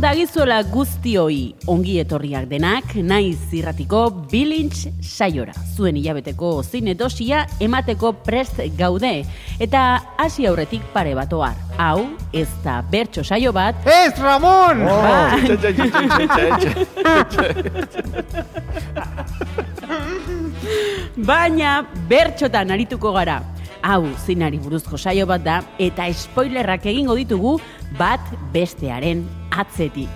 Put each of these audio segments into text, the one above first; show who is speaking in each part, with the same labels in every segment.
Speaker 1: dagizuela guztioi ongi etorriak denak, naiz zirratiko bilintz saiora. Zuen hilabeteko zine dosia emateko prest gaude. Eta hasi aurretik pare bat ohar. Hau, ez da bertso saio bat,
Speaker 2: Ez, Ramon!
Speaker 1: ba, baina bertxotan arituko gara. Hau, zinari buruzko saio bat da, eta spoilerrak egingo ditugu bat bestearen atzetik.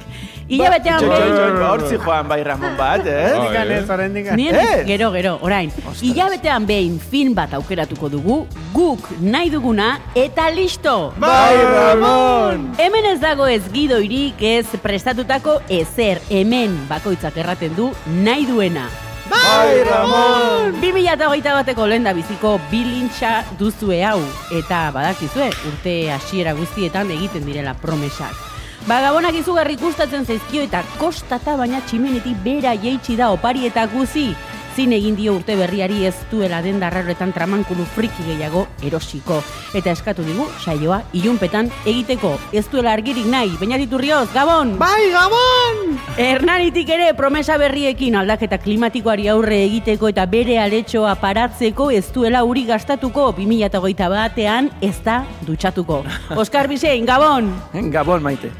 Speaker 1: Ilabetean behin...
Speaker 3: Hortzi joan bai Ramon bat, eh?
Speaker 2: Ez, oraindik.
Speaker 1: Nien,
Speaker 3: Ez.
Speaker 1: gero, gero, orain. Ilabetean behin film bat aukeratuko dugu, guk nahi duguna, eta listo!
Speaker 3: Bai Ramon!
Speaker 1: Hemen ez dago ez gidoirik ez prestatutako ezer hemen bakoitzak erraten du nahi duena.
Speaker 3: Bai Ramon!
Speaker 1: 2008 bateko lehen da biziko bilintxa duzue hau, eta badakizue, urte hasiera guztietan egiten direla promesak. Ba, gabonak izugarri gustatzen zaizkio eta kostata baina tximenetik bera jeitsi da opari eta guzi. Zin egin dio urte berriari ez duela den darraroetan tramankulu friki gehiago erosiko. Eta eskatu digu, saioa ilunpetan egiteko. Ez duela argirik nahi, baina diturrioz, Gabon!
Speaker 2: Bai, Gabon!
Speaker 1: Hernanitik ere promesa berriekin aldaketa klimatikoari aurre egiteko eta bere aletxoa paratzeko ez duela uri gastatuko 2008 batean ez da dutxatuko. Oskar Bisein, Gabon!
Speaker 3: Gabon maite.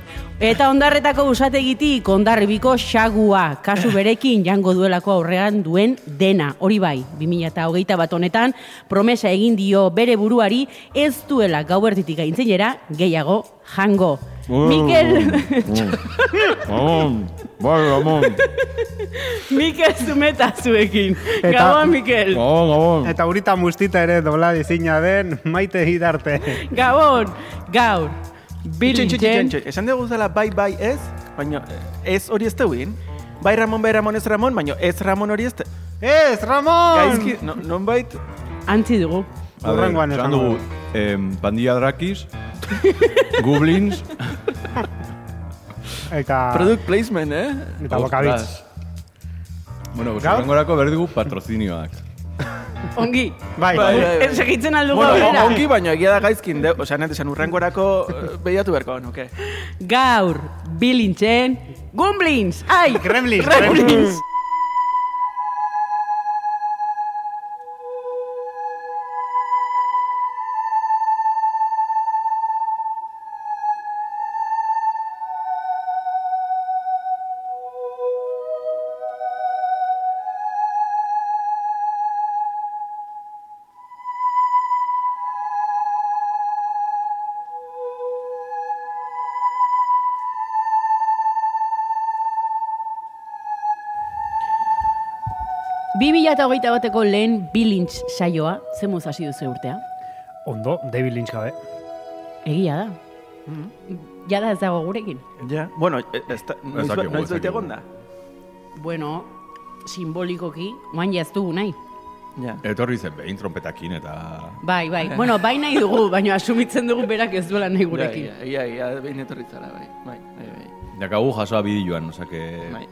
Speaker 1: Eta ondarretako usategitik ondarribiko xagua, kasu berekin jango duelako aurrean duen dena. Hori bai, 2008 bat honetan, promesa egin dio bere buruari ez duela gauertitik aintzinera gehiago jango. Mikel,
Speaker 4: Ramon, bai, Ramon.
Speaker 1: Mikel Zumeta zuekin.
Speaker 2: Eta-
Speaker 1: Gabon, Mikel.
Speaker 4: Gabon, gabon.
Speaker 2: Eta urita mustita ere dobla dizina den maite hidarte.
Speaker 1: Gabon, gaur.
Speaker 3: Esan dugu zela bai bai ez, baina ez hori ez teuin. Bai Ramon, bai Ramon, ez Ramon, baina ez Ramon hori ez.
Speaker 2: Ez, Ramon!
Speaker 3: Gaizki, no, non bait...
Speaker 1: Antzi dugu.
Speaker 2: Hurrengoan
Speaker 4: esan dugu, em, Pandilla Drakis, Goblins,
Speaker 2: Eta...
Speaker 3: Product placement, eh?
Speaker 2: Eta bokabitz.
Speaker 4: Bueno, pues horrengorako berdugu patrozinioak.
Speaker 1: Ongi.
Speaker 2: Bai,
Speaker 3: Bai, bai, bai.
Speaker 1: Segitzen aldugu
Speaker 3: Bueno,
Speaker 1: aurrera.
Speaker 3: ongi, baina egia da gaizkin, de, osea, net esan urrengorako eh, behiatu beharko, nuke.
Speaker 1: Gaur, bilintzen, gumblins! Ai!
Speaker 2: Gremlins,
Speaker 1: Gremlins! Eta hogeita bateko lehen bilintz saioa, zemuz hasi duzu urtea?
Speaker 2: Ondo, David Lynch gabe.
Speaker 1: Egia da.
Speaker 3: Mm.
Speaker 1: Jada ez dago gurekin.
Speaker 3: Ja, bueno, eh, ez da, noiz,
Speaker 4: dakigu,
Speaker 3: noiz
Speaker 4: ez
Speaker 3: doite egonda.
Speaker 1: Bueno, simbolikoki, oain jaztugu nahi.
Speaker 3: Ja.
Speaker 4: Etorri zen behin trompetakin eta...
Speaker 1: Bai, bai. Bueno, bai nahi dugu, baina asumitzen dugu berak ez duela nahi gurekin.
Speaker 3: Ja, ja, ja, ja, behin etorri zara, bai, bai, bai, bai.
Speaker 4: Dakagu jasoa bideoan, osake...
Speaker 3: bai.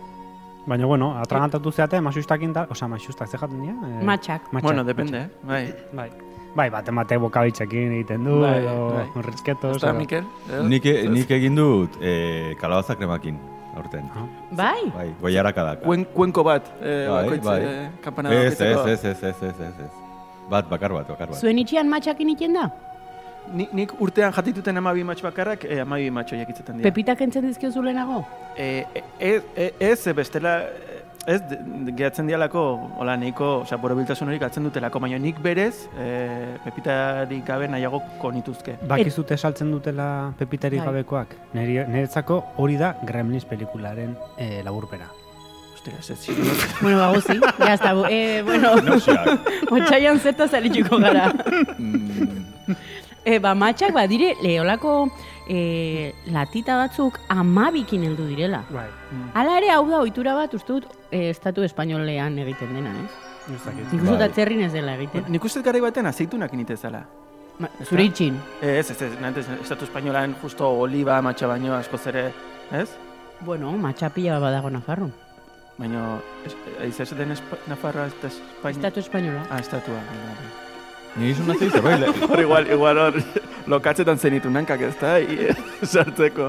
Speaker 2: Baina, bueno, atragantatu zeate, masustakin da, osa, masustak ze jaten dira? Eh,
Speaker 1: Matxak.
Speaker 3: Bueno, depende, eh? bai.
Speaker 2: Bai. Bai, bat emate bokabitzekin egiten du,
Speaker 3: Bai,
Speaker 2: edo
Speaker 3: bai.
Speaker 2: rizketos.
Speaker 3: Osta, Mikel? edo?
Speaker 4: Nik, nik egin dut eh, kalabaza kremakin, aurten.
Speaker 1: Bai?
Speaker 4: Bai, goiaraka daka.
Speaker 3: Kuen, kuenko bat, eh,
Speaker 4: Bai,
Speaker 3: bakoitz,
Speaker 4: bai.
Speaker 3: eh, kampana
Speaker 4: Ez, ez, ez, ez, ez, ez, ez, ez. Bat, bakar bat, bakar bat.
Speaker 1: Zuen itxian matxakin iten da?
Speaker 3: Nik, nik urtean jatituten amabi matx bakarrak, eh, amabi matxo jakitzetan dira.
Speaker 1: Pepitak entzen dizkiozu lehenago?
Speaker 3: Eh, ez, ez, bestela, ez, de- de- gehatzen dialako, hola, nahiko, osea, borobiltasun hori galtzen dutelako, baina nik berez, eh, pepitarik gabe nahiago konituzke.
Speaker 2: Bakizute saltzen dutela pepitari
Speaker 1: Bai.
Speaker 2: gabekoak. Neri- Niretzako hori da Gremlins pelikularen eh, laburpena.
Speaker 3: Ostia, ez, ez,
Speaker 1: Bueno, baguzi, ya está. Eh, bueno,
Speaker 4: Nausiak.
Speaker 1: otxaian zertaz arituko gara.
Speaker 4: Mm,
Speaker 1: E, ba, matxak badire, leholako e, latita batzuk amabikin heldu direla.
Speaker 2: Bai,
Speaker 1: Hala ere, hau da, ohitura bat, uste dut, e, estatu espainolean egiten dena, ez?
Speaker 2: ez dakit.
Speaker 1: Nik uste dut
Speaker 4: Bai.
Speaker 1: atzerrin ez dela egiten.
Speaker 3: Nik uste garai baten aceitunak initezala.
Speaker 1: Ma, zure itxin.
Speaker 3: Ez, ez, ez, nantez, estatu espainolan justo oliba, matxa baino, askoz ere, ez?
Speaker 1: Bueno, matxapila badago Nafarron.
Speaker 3: Baina, ez ez den Espa, Nafarra, ez da Espainia?
Speaker 1: Estatu espainola.
Speaker 3: Ah, estatua. bai, bai.
Speaker 4: Ni izun nazi zerbait, le-
Speaker 3: Hor igual, igual hor, lokatzetan zenitu nankak ez da, i- sartzeko.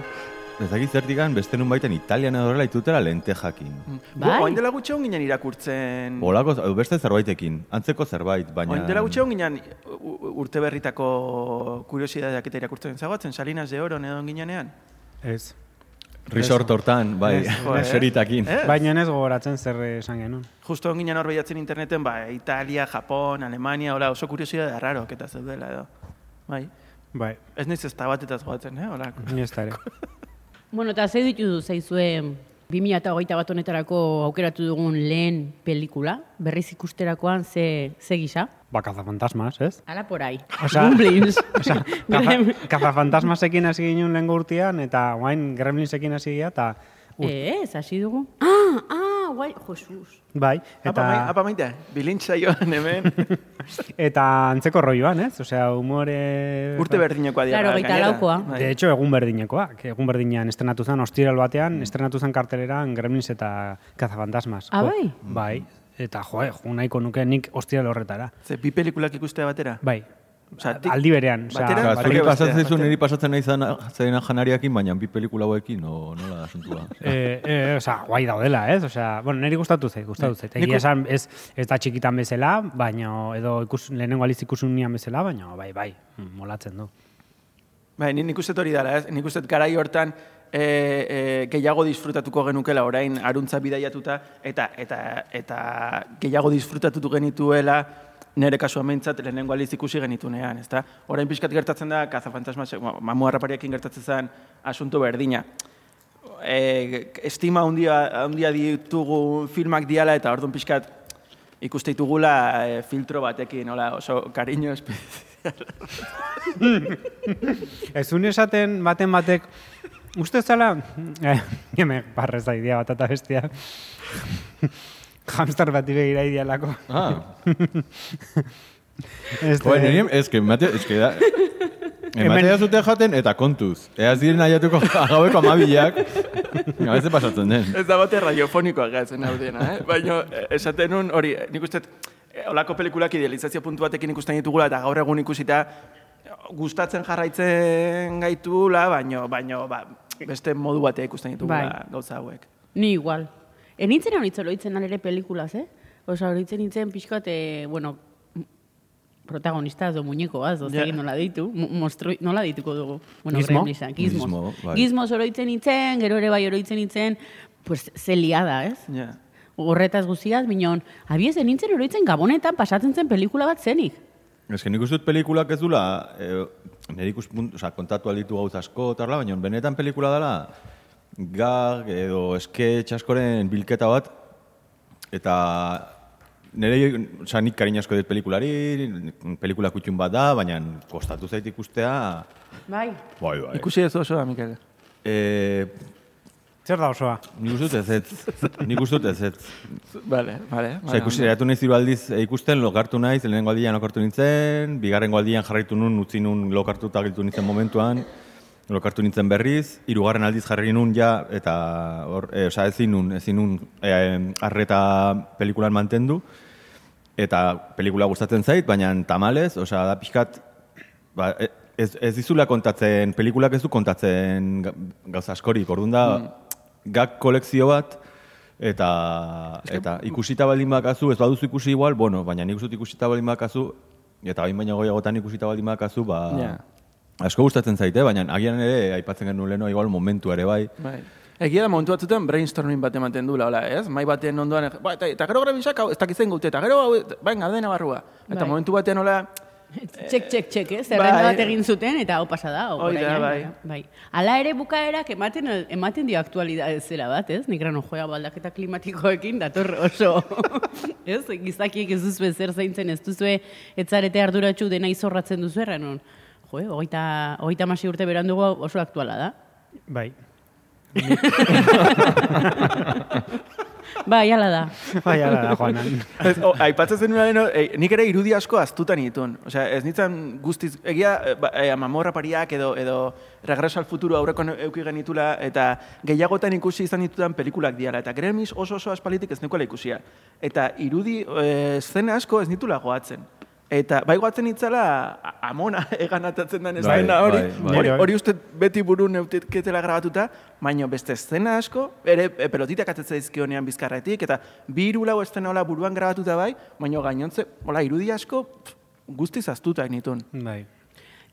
Speaker 4: ez dakit zertikan beste nun baiten Italian edo horrela itutela lentejakin.
Speaker 1: Bai.
Speaker 3: Bai. Oain dela gutxe hon ginen irakurtzen...
Speaker 4: Olako, beste zerbaitekin, antzeko zerbait, baina...
Speaker 3: Oain dela gutxe hon ginen u- u- urte berritako kuriosidadeak eta irakurtzen zagoatzen, Salinas de Oro edo ginenean.
Speaker 2: Ez.
Speaker 4: Resort hortan, bai,
Speaker 2: Ez,
Speaker 3: joder.
Speaker 4: seritakin.
Speaker 3: Eh?
Speaker 2: Baina ez gogoratzen zer esan genuen.
Speaker 3: Justo on ginen hor behiatzen interneten, ba, Italia, Japon, Alemania, hola, oso kuriosidade arraroak eta zeudela edo. Bai.
Speaker 2: Bai,
Speaker 3: Ez naiz ez batetaz goatzen, eh? Hola.
Speaker 2: ni ez da ere.
Speaker 1: Bueno, eta ze ditu zaizue 2008 bat honetarako aukeratu dugun lehen pelikula, berriz ikusterakoan ze, ze gisa?
Speaker 2: Ba, kazafantasmas, ez?
Speaker 1: Ala por ahí.
Speaker 2: Osea-
Speaker 1: Gremlins.
Speaker 2: Osea, kaza, kazafantasmasekin hasi ginen lehen urtean, eta guain gremlinsekin hasi gira, eta... ur-
Speaker 1: Ez, hasi dugu. Ah, ah, guai, Jesus.
Speaker 2: Bai,
Speaker 3: Apa, mai,
Speaker 2: eta,
Speaker 3: apa maite, bilintza joan hemen.
Speaker 2: eta antzeko rolloan, ez? Osea, humore...
Speaker 3: Urte berdinekoa dira.
Speaker 1: Claro, hogeita laukoa.
Speaker 3: Bai.
Speaker 2: De hecho, egun berdinekoak. Egun berdinean estrenatu zen, ostiral batean, estrenatu zen karteleran Gremlins eta Kazafantasmas.
Speaker 1: Ah, bai?
Speaker 2: Bai. Eta, jo, jo nahiko nuke nik ostiral horretara.
Speaker 3: Ze bi pelikulak ikustea batera?
Speaker 2: Bai.
Speaker 3: Osea,
Speaker 2: Aldi berean. Osea,
Speaker 3: Batera?
Speaker 4: Zuri pasatzen
Speaker 3: batera.
Speaker 4: niri pasatzen nahi zan, zaina janariakin, baina bi pelikula hauekin, no, nola da asuntua.
Speaker 2: Eh, eh, osea, guai daudela, ez? Osea, bueno, niri gustatu zait, gustatu zait. Egia esan, ez, ez da txikitan bezala, baina, edo ikus, lehenengo aliz ikusunian bezala, baina, bai, bai, molatzen du.
Speaker 3: Bai, ni nik uste hori dara, ez? Nik uste garai hortan e, e, gehiago disfrutatuko genukela orain aruntza bidaiatuta eta eta eta gehiago disfrutatutu genituela nere kasua meintzat lehenengo aliz ikusi genitunean, ezta? Orain pixkat gertatzen da kazafantasma, mamu harrapariakin gertatzen zen asunto berdina. E, estima handia, handia ditugu filmak diala eta orduan pixkat ikuste ditugula e, filtro batekin, hola, oso kariño.
Speaker 2: Ez un esaten baten batek, uste zala, eh, hemen barrez da idea bat eta bestia, hamster bati begira idealako.
Speaker 4: Ah,
Speaker 2: Este,
Speaker 4: joder, niri, ez que, emate, ez que da... Ematea zute jaten eta kontuz. Eaz diren aiatuko gaueko amabilak. Ja, ez pasatzen den.
Speaker 3: Ez da bate radiofonikoa gatzen hau dena, eh? Baina eh, esaten nun hori, eh, nik uste, eh, olako pelikulak idealizazio puntu batekin ikusten ditugula eta gaur egun ikusita gustatzen jarraitzen gaitula, baino, baino, ba, beste modu batea ikusten ditugula
Speaker 1: Bai.
Speaker 3: gauza hauek.
Speaker 1: Ni igual. E nintzen hau nintzen oroitzen ere pelikulaz, eh? Osa, oroitzen nintzen pixkat, eh, bueno, protagonista edo muñekoaz,
Speaker 3: Ja.
Speaker 1: yeah. nola ditu, mo- monstru, nola dituko dugu. Bueno,
Speaker 2: Gizmo?
Speaker 1: gremlisa, gizmos.
Speaker 4: Gizmo, bai.
Speaker 1: Gizmos oroitzen nintzen, gero ere bai oroitzen nintzen, pues, ze liada, ez?
Speaker 3: Ja.
Speaker 1: Horretaz guztiaz, minon, abiez, nintzen oroitzen gabonetan pasatzen zen pelikula bat zenik.
Speaker 4: Ez que nik uste dut pelikulak ez dula, e, nire ikuspunt, oza, kontatu alditu gauz asko, eta horrela, baina benetan pelikula dela, gag edo sketch askoren bilketa bat, eta nire, oza, nik karin asko dut pelikulari, pelikula kutxun bat da, baina kostatu zait ikustea,
Speaker 1: Bai.
Speaker 4: bai, bai.
Speaker 3: Ikusi ez osoa, Mikel.
Speaker 4: E,
Speaker 2: Zer da osoa?
Speaker 4: nik uste dut ez ez, nik uste dut ez ez.
Speaker 3: Vale, vale.
Speaker 4: Osa, ikusi, eratu nahi ziru aldiz e, ikusten, lokartu naiz, lehenengo aldian lokartu nintzen, bigarrengo aldian jarraitu nun, utzi nun lokartuta giltu nintzen momentuan, lokartu nintzen berriz, hirugarren aldiz jarri nun ja, eta hor, e, osa, ezin nun, ezin nun e, arreta pelikulan mantendu, eta pelikula gustatzen zait, baina tamalez, osea, da pixkat, ba, e- ez, ez dizula kontatzen, pelikulak ez du kontatzen ga- gauza askorik, orduan da, gag kolekzio bat, eta, eta ikusita baldin bakazu, ez baduzu ikusi igual, bueno, baina nik uste dut ikusita baldin bakazu, eta bain baina goiagotan ikusita baldin bakazu, ba,
Speaker 3: Ja.
Speaker 4: Asko gustatzen zaite, baina agian ere, aipatzen genuen leheno, igual momentu ere bai,
Speaker 3: Bai. Egia da momentu batzutan brainstorming bat ematen dula, hola, ez? Mai baten ondoan, ba, eta, eta gero grebisak, hau, ez dakitzen gute, eta gero, venga, dena barrua. Eta
Speaker 1: Bai.
Speaker 3: momentu batean, hola,
Speaker 1: Txek, txek, txek, eh? Zerrenda
Speaker 3: bai.
Speaker 1: bat egin zuten, eta hau pasa da. hau
Speaker 3: bai.
Speaker 1: bai. Ala ere bukaerak ematen, ematen dio aktualidade zera bat, ez? Nik grano joa baldaketa klimatikoekin dator oso. ez? Gizakiek ez duzue zer zaintzen, ez duzue etzarete arduratsu dena izorratzen duzu erranon. Jo, eh, hogeita, hogeita masi urte berandugu oso aktuala da.
Speaker 2: Bai.
Speaker 1: Bai, ala da.
Speaker 2: Bai, ala da, Juanan.
Speaker 3: Ez, o, aipatzen zen leno, e, nik ere irudi asko aztutan ditun. Osea, ez nintzen guztiz, egia, e, ba, e, mamorra pariak edo, edo regreso al futuro aurreko euki genitula, eta gehiagotan ikusi izan ditudan pelikulak diala, eta Gremlins oso oso aspalitik ez nikola ikusia. Eta irudi, e, zena asko ez nitula goatzen. Eta bai goatzen itzala amona egan atatzen den
Speaker 4: Bai,
Speaker 3: eszena hori,
Speaker 4: bai, bai.
Speaker 3: hori, hori uste beti buru neutiketela grabatuta, baina beste eszena asko, ere e, pelotitak atetzen dizkionean bizkarretik, eta bi hiru lau eszena hola buruan grabatuta bai, baina gainontze, hola, irudi asko pff, guztiz aztutak nitun.
Speaker 2: Bai.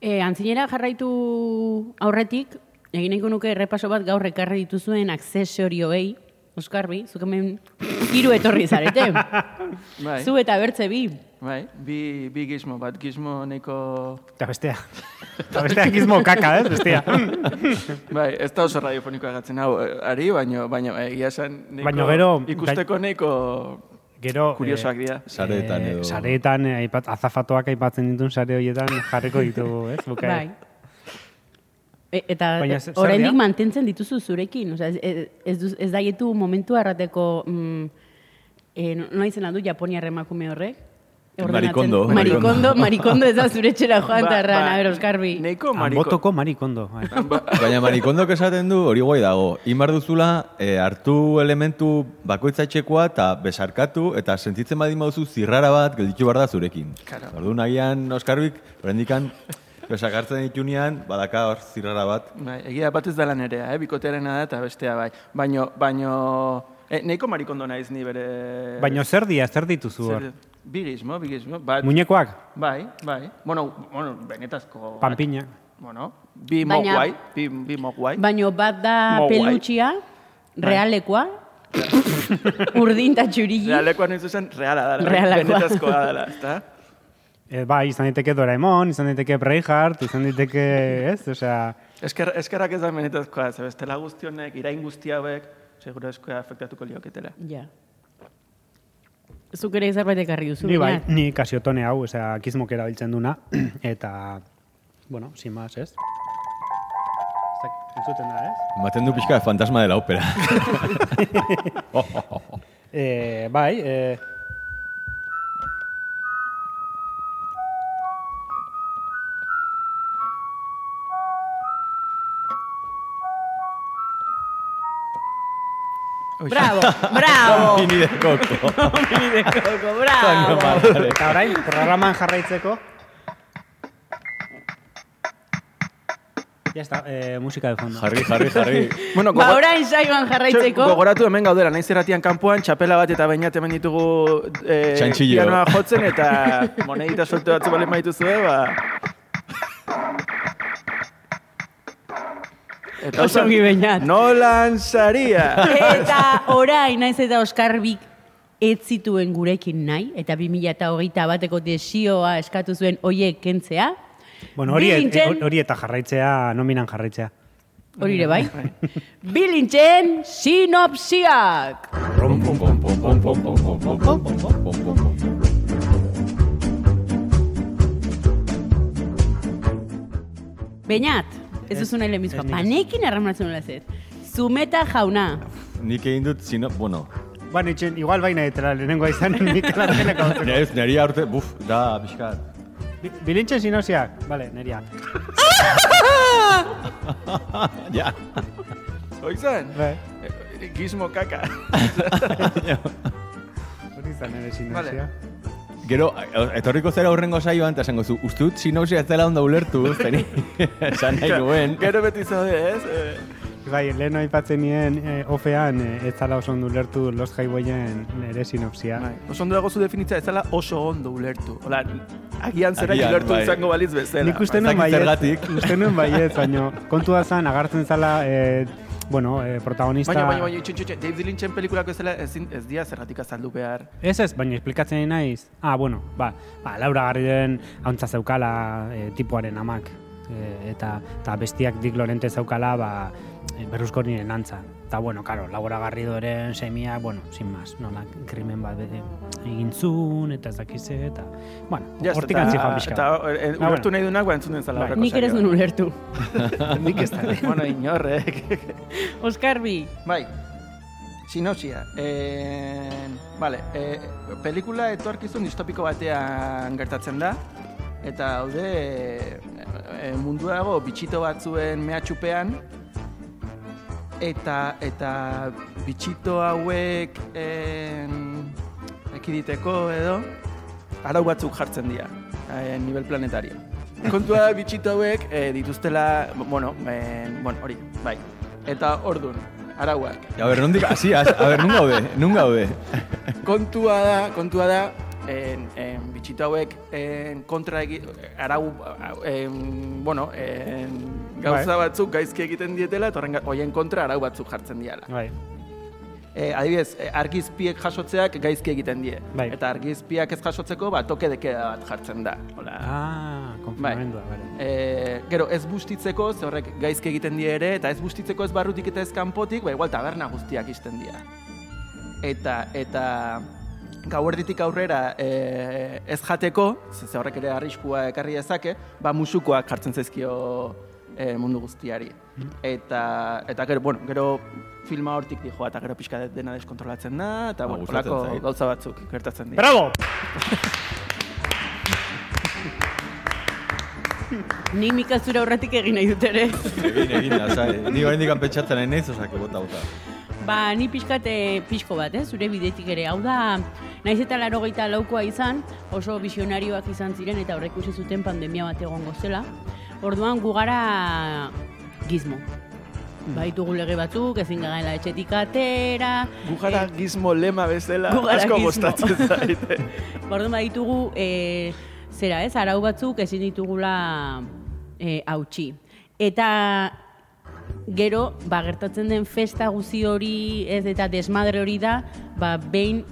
Speaker 1: E, antzinera jarraitu aurretik, egin nahiko nuke errepaso bat gaur ekarri dituzuen aksesorioei, Oskarbi, zuk hemen hiru etorri zarete.
Speaker 3: Bai,
Speaker 1: Zu eta bertze bi.
Speaker 3: bai, bi, bi gizmo bat, gizmo neko...
Speaker 2: Eta bestea. Eta bestea gizmo kaka, ez? Bestea.
Speaker 3: Bai, ez da oso radiofonikoa gatzen hau, eh, ari, baina, baina egia esan neko,
Speaker 2: Baina gero,
Speaker 3: ikusteko neko
Speaker 2: Gero...
Speaker 3: kuriosoak
Speaker 2: eh,
Speaker 3: dira.
Speaker 4: Sareetan edo...
Speaker 2: Sareetan, eh, aipat, azafatoak aipatzen ditun sare horietan jarriko ditugu, ez? Bukaer.
Speaker 1: Bai. E, eta
Speaker 2: Baina
Speaker 1: e, oraindik mantentzen dituzu zurekin. Osea, ez, ez, ez daietu momentu arrateko... Mm, e, nola izena du Japoniar emakume horrek?
Speaker 4: Marikondo.
Speaker 1: Marikondo, marikondo ez da zure etxera joan
Speaker 3: Ba-
Speaker 1: ba, erran,
Speaker 3: ba,
Speaker 1: a ber, Oskarbi.
Speaker 3: Neko mariko...
Speaker 2: Motoko marikondo. Bai.
Speaker 4: Baina marikondok esaten du hori guai dago. Imar duzula eh, hartu elementu bakoitzatxekoa eta besarkatu eta sentitzen badin baduzu zirrara bat gelditu behar da zurekin.
Speaker 3: Claro.
Speaker 4: Orduan agian Oskarbik, horrendikan besakartzen ditunean, badaka hor zirrara bat.
Speaker 3: Bai, egia bat ez dela nerea, eh? bikotearena da eta bestea bai. Baino, baino... Eh, neiko marikondo naiz ni bere...
Speaker 2: Baina zer dia, zer dituzu hor?
Speaker 3: Zer- Bigismo, bigismo. Bat,
Speaker 2: Muñekoak?
Speaker 3: bai, bai. Bueno, bueno, benetazko...
Speaker 2: Pampiña.
Speaker 3: Bueno, bi
Speaker 1: Baina-
Speaker 3: moguai, bi, bi moguai.
Speaker 1: Baino bat da
Speaker 3: Mo guai.
Speaker 1: pelutxia, realekoa, urdin eta txurili.
Speaker 3: Realekoa nahi zuzen, reala.
Speaker 1: Realakoa.
Speaker 3: Benetazkoa dela, ezta?
Speaker 2: E, bai, izan daiteke Doraemon, izan daiteke Braveheart, izan daiteke, ez? Osea,
Speaker 3: Esker, eskerrak ez da benetazkoa, ze bestela guzti honek, irain guzti hauek, seguro eskoa afektatuko lioketela.
Speaker 1: Ja. Zuk ere zerbait ekarri duzu.
Speaker 2: ni bai, ni kasiotone hau, osea, kismok erabiltzen duna, eta, bueno, sin más, ez? Ez Entzuten da, ez?
Speaker 4: Ematen du pixka fantasma de la ópera.
Speaker 2: E, bai, e,
Speaker 1: Bravo, bravo.
Speaker 4: Mini de coco.
Speaker 1: Mini de coco, bravo.
Speaker 2: eta orain, programan jarraitzeko, Ya está, eh, música de fondo.
Speaker 4: Jarri, jarri, jarri.
Speaker 3: Bueno,
Speaker 1: Ba, orain saioan jarraitzeko.
Speaker 3: Gogoratu hemen gaudela, naiz erratian kanpoan, txapela bat eta bainat hemen ditugu eh, pianoa jotzen eta monedita solte batzu bale maituzue, ba... Eta
Speaker 1: Oso ongi Beñat.
Speaker 3: Nolan saria!
Speaker 1: Eta orain, naiz eta Oskarbik ez zituen gurekin nahi, eta 2008 bateko desioa eskatu zuen oiek kentzea.
Speaker 2: Bueno, hori,
Speaker 1: Bilintzen-
Speaker 2: hori eta jarraitzea, nominan jarraitzea.
Speaker 1: Hori ere bai. Bilintzen sinopsiak. Beñat, ez duzu nahi lehenbizkoa. Banekin arramatzen nola ez. Zumeta jauna.
Speaker 4: Nik egin dut, sino, bueno,
Speaker 2: Ba, nitxen, igual baina etela lehenengoa izan, Mikel Argeleko.
Speaker 4: nire, nire aurte, buf, da, pixka.
Speaker 2: Bi- Bilintzen sinosiak, bale, neria.
Speaker 4: Ja.
Speaker 3: Oizan?
Speaker 2: Bai,
Speaker 3: Eh, Gizmo kaka.
Speaker 2: hori izan ere sinosia.
Speaker 4: Gero, etorriko zera horrengo saioan, eta esango zu, uste dut sinopsia ez dela ondo ulertu, zeni, esan nahi nuen.
Speaker 3: Gero beti zaude, ez? Eh,
Speaker 2: Bai, lehen aipatzen nien eh, ofean eh, ez zala oso ondo ulertu Lost Highwayen nere sinopsia.
Speaker 3: bai. Oso ondo dago zu definitza ez dela oso ondo ulertu. Hola, agian zera
Speaker 4: Agian,
Speaker 3: ulertu
Speaker 4: bai.
Speaker 3: izango baliz bezala.
Speaker 2: Nik uste nuen baiet, uste nuen baiet, baina kontua zen agartzen zala, eh, bueno, eh, protagonista...
Speaker 3: Baina, baina, baina, itxun, itxun, David Lynchen pelikulako ezela ezin, ez dia zergatik azaldu behar.
Speaker 2: Ez ez, baina esplikatzen naiz. Ah, bueno, ba, ba Laura Garriden hauntza zeukala eh, tipuaren amak. E, eta, eta bestiak dik lorente zaukala, ba, e, berruzkorinen antza. Eta, bueno, karo, Laura Garridoren semiak, bueno, sin más, nola, krimen bat bete egin zuen, eta ez dakize, eta, bueno,
Speaker 3: Ja,
Speaker 2: hortik antzi joan pixka.
Speaker 3: Eta eh,
Speaker 2: Ah,
Speaker 3: ulertu nahi duenak, ba, entzun den zala
Speaker 2: Bai.
Speaker 3: horreko
Speaker 1: Nik ere ez duen ulertu.
Speaker 2: Nik ez da.
Speaker 3: bueno, inorrek.
Speaker 1: Oskar bi,
Speaker 3: bai, sinopsia. Eh, vale, eh, pelikula etorkizun distopiko batean gertatzen da, eta haude e, e, mundu dago bitxito batzuen mehatxupean, eta eta bitxito hauek en, ekiditeko edo arau batzuk jartzen dira eh, nivel planetario. Kontua bitxito hauek eh, dituztela, bueno, eh, bueno, hori, bai. Eta ordun, arauak.
Speaker 4: A ber, nondik, hasi, a ber, nun gaude, nun gaude.
Speaker 3: Kontua da, kontua da, en, en, bitxito hauek en, kontra egi, arau, en, bueno, en, gauza batzuk gaizki egiten dietela, eta horren horien kontra arau batzuk jartzen diala.
Speaker 2: Bai,
Speaker 3: E, adibidez, e, argizpiek jasotzeak gaizki egiten die.
Speaker 2: Bai.
Speaker 3: Eta argizpiak ez jasotzeko, ba, toke deke bat jartzen da. Hola.
Speaker 2: ah, konfirmamendua, bale.
Speaker 3: E, gero, ez bustitzeko, ze horrek gaizki egiten die ere, eta ez bustitzeko ez barrutik eta ez kanpotik, ba, igual taberna guztiak izten dira. Eta, eta gauerditik aurrera e, ez jateko, ze horrek ere arriskua ekarri dezake, ba, musukoak jartzen zaizkio e, mundu guztiari. Eta, eta gero, bueno, gero filma hortik dijoa, eta gero pixka dena deskontrolatzen da, eta
Speaker 4: Ah,
Speaker 3: bueno, gauza batzuk gertatzen dira.
Speaker 2: Bravo!
Speaker 1: ni mikazura aurretik egin nahi dut ere.
Speaker 4: Egin, egin, lasai. Ni oraindik pentsatzen nahi naiz, osake, bota, bota.
Speaker 1: Ba, ni pixkate pixko bat, eh, zure bidetik ere. Hau da, naiz eta laro laukoa izan, oso visionarioak izan ziren eta horrek zuten pandemia bat egongo zela. Orduan gu gara gizmo. Baitugu lege batzuk, ezin gagaela etxetik atera.
Speaker 3: Gu gara gizmo lema bezala, asko gustatzen zaite.
Speaker 1: Ba, Orduan baditugu, e, zera ez, arau batzuk ezin ditugula e, hautsi. Eta gero, ba, gertatzen den festa guzi hori ez eta desmadre hori da, ba, behin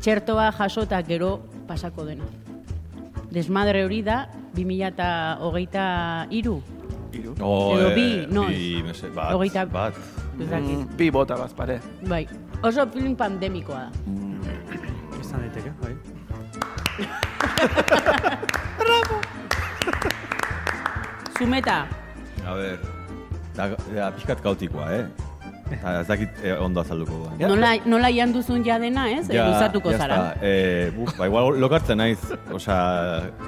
Speaker 1: txertoa jasota gero pasako dena. Desmadre hori da, 20hogeita iru.
Speaker 3: Hiru.
Speaker 4: Oh,
Speaker 1: Edo
Speaker 4: eh,
Speaker 1: bi, noiz?
Speaker 4: bi, no sé, bat,
Speaker 1: Hogeita-
Speaker 4: bat.
Speaker 1: Ez dakit.
Speaker 3: Mm, bi bota bazpare.
Speaker 1: Bai, oso film pandemikoa da.
Speaker 2: Izan daiteke, bai.
Speaker 1: Zumeta,
Speaker 4: A ber, da, da pixkat kaotikoa, eh? Eta ez dakit eh, ondo azalduko duan.
Speaker 1: nola, nola jan duzun ja dena, ez? Ja, Luzatuko zara.
Speaker 4: está. Eh, buf, ba, igual lokartzen naiz, osea,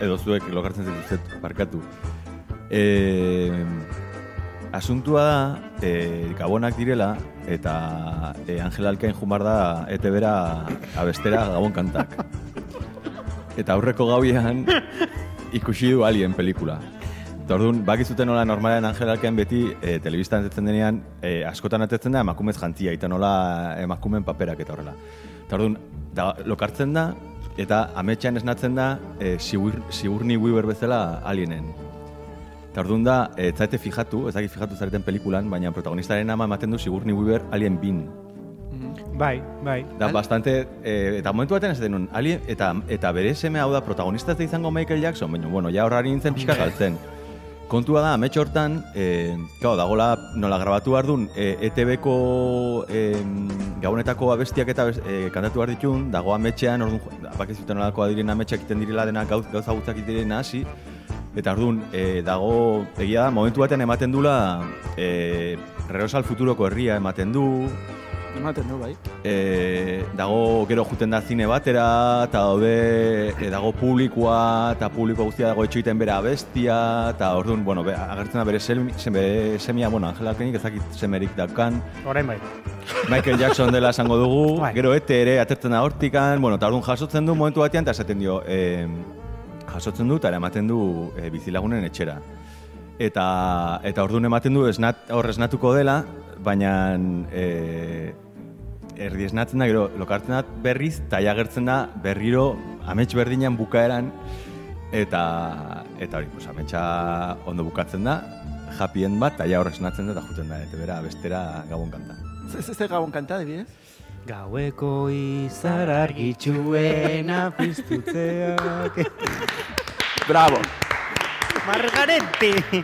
Speaker 4: edo zuek lokartzen zituzet, barkatu. Eh, asuntua da, eh, gabonak direla, eta eh, Angel Alkain jumar da ETB-ra abestera gabon kantak. Eta aurreko gauian ikusi du Alien pelikula. Eta orduan, bakizuten nola normalean Angel Alkain beti e, telebistan atetzen denean, e, askotan atetzen da emakumez jantzia, eta nola emakumen paperak eta horrela. Eta orduan, da, lokartzen da, eta ametxean esnatzen da e, sigur, Sigurni Weaver bezala alienen. Eta orduan da, e, zaite fijatu, ez dakit fijatu zareten pelikulan, baina protagonistaren ama ematen du Sigurni Weaver alien bin.
Speaker 2: Bai, bai.
Speaker 4: Da, bastante, eh, eta momentu batean ez denun, alien, eta, eta bere seme hau da, protagonista izango Michael Jackson, baina, bueno, ja horrari nintzen pixka galtzen. Kontua da, ametxe hortan, eh, claro, dagola nola grabatu behar duen, eh, ETB-ko eh, gabonetako abestiak eta eh, kantatu behar ditun, dago ametxean, orduan, bakizuten nolako diren ametxeak iten direla dena gauz, gauza guztak direna hasi, eta orduan, eh, dago, egia da, momentu batean ematen dula, eh, Reosal Futuroko herria ematen du,
Speaker 3: Ematen du, bai.
Speaker 4: e, dago gero juten da zine batera, eta daude e, dago publikoa, eta publiko guztia dago etxoiten bere abestia, eta orduan, bueno, be, agertzen da bere, sel, sem- bere semia, bueno, Angel Alkenik ezakit semerik daukan,
Speaker 2: Orain bai.
Speaker 4: Michael Jackson dela esango dugu,
Speaker 2: Bai.
Speaker 4: gero ete ere atertzen da hortikan, bueno, eta orduan jasotzen du momentu batean, eta esaten dio, e, jasotzen du, eta eramaten du e, bizilagunen etxera. Eta, eta orduan ematen du esnat, hor esnatuko dela, baina e, erdi esnatzen da, gero lokartzen da berriz, eta ja agertzen da berriro amets berdinean bukaeran, eta, eta hori, pues, ametsa ondo bukatzen da, happy end bat, eta ja hor esnatzen da, eta juten da, eta bera, bestera gabon kanta.
Speaker 3: Ez ez gabon kanta, adibidez?
Speaker 2: Gaueko izar argitxuena piztutzeak.
Speaker 3: Bravo!
Speaker 2: Margarete!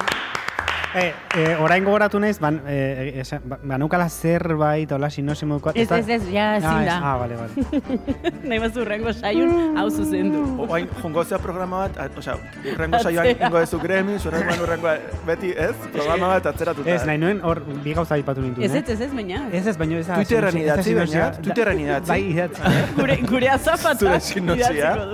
Speaker 2: Eh, eh, orain gogoratu naiz, ban, esan- ba- banukala zerbait, hola, sinosimuko...
Speaker 1: Ez, ez, ez, ja, ezin da.
Speaker 2: Ah, bale, bale.
Speaker 1: Nahi bazu urrengo saion, hau zuzendu.
Speaker 3: Oain, jongo zea programa bat, osea, urrengo saioan ingo dezu Grammys, urrengoan urrengoa, beti, ez? Programa bat atzeratuta.
Speaker 2: Ez, nahi nuen, hor, bi gauza aipatu nintuen,
Speaker 1: Ez,
Speaker 2: eh?
Speaker 1: ez, ez, ez, baina.
Speaker 2: Ez ez, baino ez.
Speaker 3: Twitterren idatzi, baina, Twitterren idatzi.
Speaker 2: Bai, idatzi.
Speaker 1: Gure, gure azapata idatziko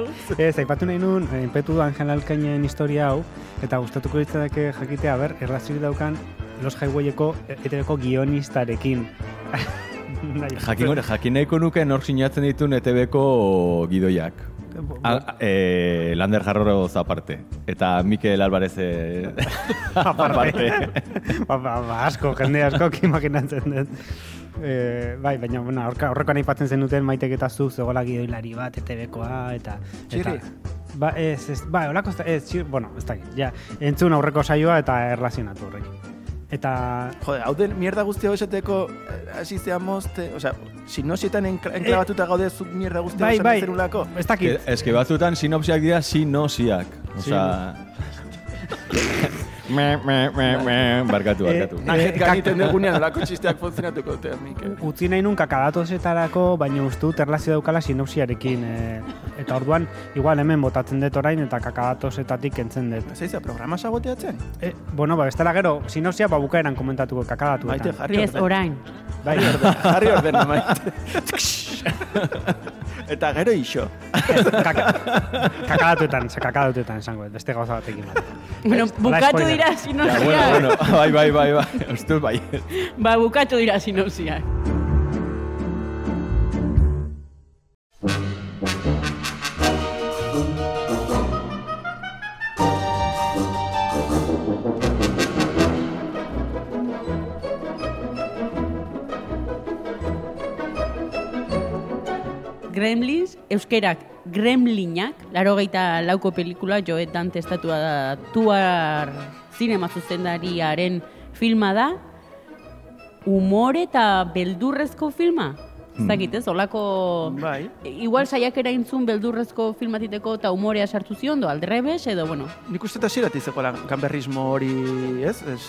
Speaker 1: du.
Speaker 2: Ez, aipatu nahi nuen, eh, petu Angel Alkainen historia hau, eta gustatuko ditzadake jakitea, ber, erlaziorik daukan Los Highwayeko etebeko guionistarekin. Nahi,
Speaker 4: Jakin, gore, jakin nahiko nuke nor sinatzen ditun ETB-ko gidoiak. Al, e, Lander Jarroroz aparte. Eta Mikel Alvarez e, aparte.
Speaker 2: ba, ba, ba, asko, jende asko, imaginatzen dut. E, bai, baina, bueno, horka, horrekoan aipatzen zenuten maitek eta zu zegoela gidoilari bat, ETB-koa, eta...
Speaker 3: Txirri?
Speaker 2: Eta, ba, ez, ez, ba, holako, ez, txir, bueno, ez da, ja, entzun aurreko saioa eta erlazionatu horrekin. Eta,
Speaker 3: Jode, hau den mierda guztia esateko, eh, hasi zea mozte, osea, sinosietan enkla- enklabatuta gaude zuk mierda guztia
Speaker 2: bai, bai,
Speaker 3: zerulako.
Speaker 2: ez dakit,
Speaker 4: Ez que batzutan sinopsiak dira sinosiak. Osa... me, me, me, me, barkatu, barkatu.
Speaker 2: Eh,
Speaker 3: Nahet
Speaker 2: Eh,
Speaker 3: ganiten dugunean olako txisteak funtzionatuko dute, Mikel.
Speaker 2: utzi nahi nun kakadatosetarako, baina uste dut erlazio daukala sinopsiarekin. E, eta orduan, igual hemen botatzen dut orain eta kakadatosetatik kentzen dut.
Speaker 3: Zeiza, programa saboteatzen?
Speaker 2: E, bueno, ba, bestela gero, sinopsia ba bukaeran komentatuko kakadatu.
Speaker 3: Maite, jarri
Speaker 1: Ez,
Speaker 3: orden.
Speaker 1: orain.
Speaker 2: Bai,
Speaker 3: Jarri orden, maite. Eta gero iso.
Speaker 2: Kaka, kakadatuetan, kakadatuetan esango, beste gauza batekin. bat.
Speaker 1: Bueno,
Speaker 2: Hola,
Speaker 1: bukatu dira
Speaker 4: Ja,
Speaker 1: sinopsiak.
Speaker 4: bueno, bueno, bai, bai, bai, bai, uste bai.
Speaker 1: Ba, bukatu dira sinopsiak. Gremlins, euskerak Gremlinak, laro lauko pelikula joetan testatua da tuar zinema zuzendariaren filma da, humore eta beldurrezko filma. Ez dakit, ez, olako...
Speaker 3: Bai.
Speaker 1: Igual saiakera intzun beldurrezko filmatiteko eta humorea sartu zion, do, aldrebes, edo, bueno,
Speaker 3: Nik uste eta zirati zegoela gamberrismo hori, ez? ez?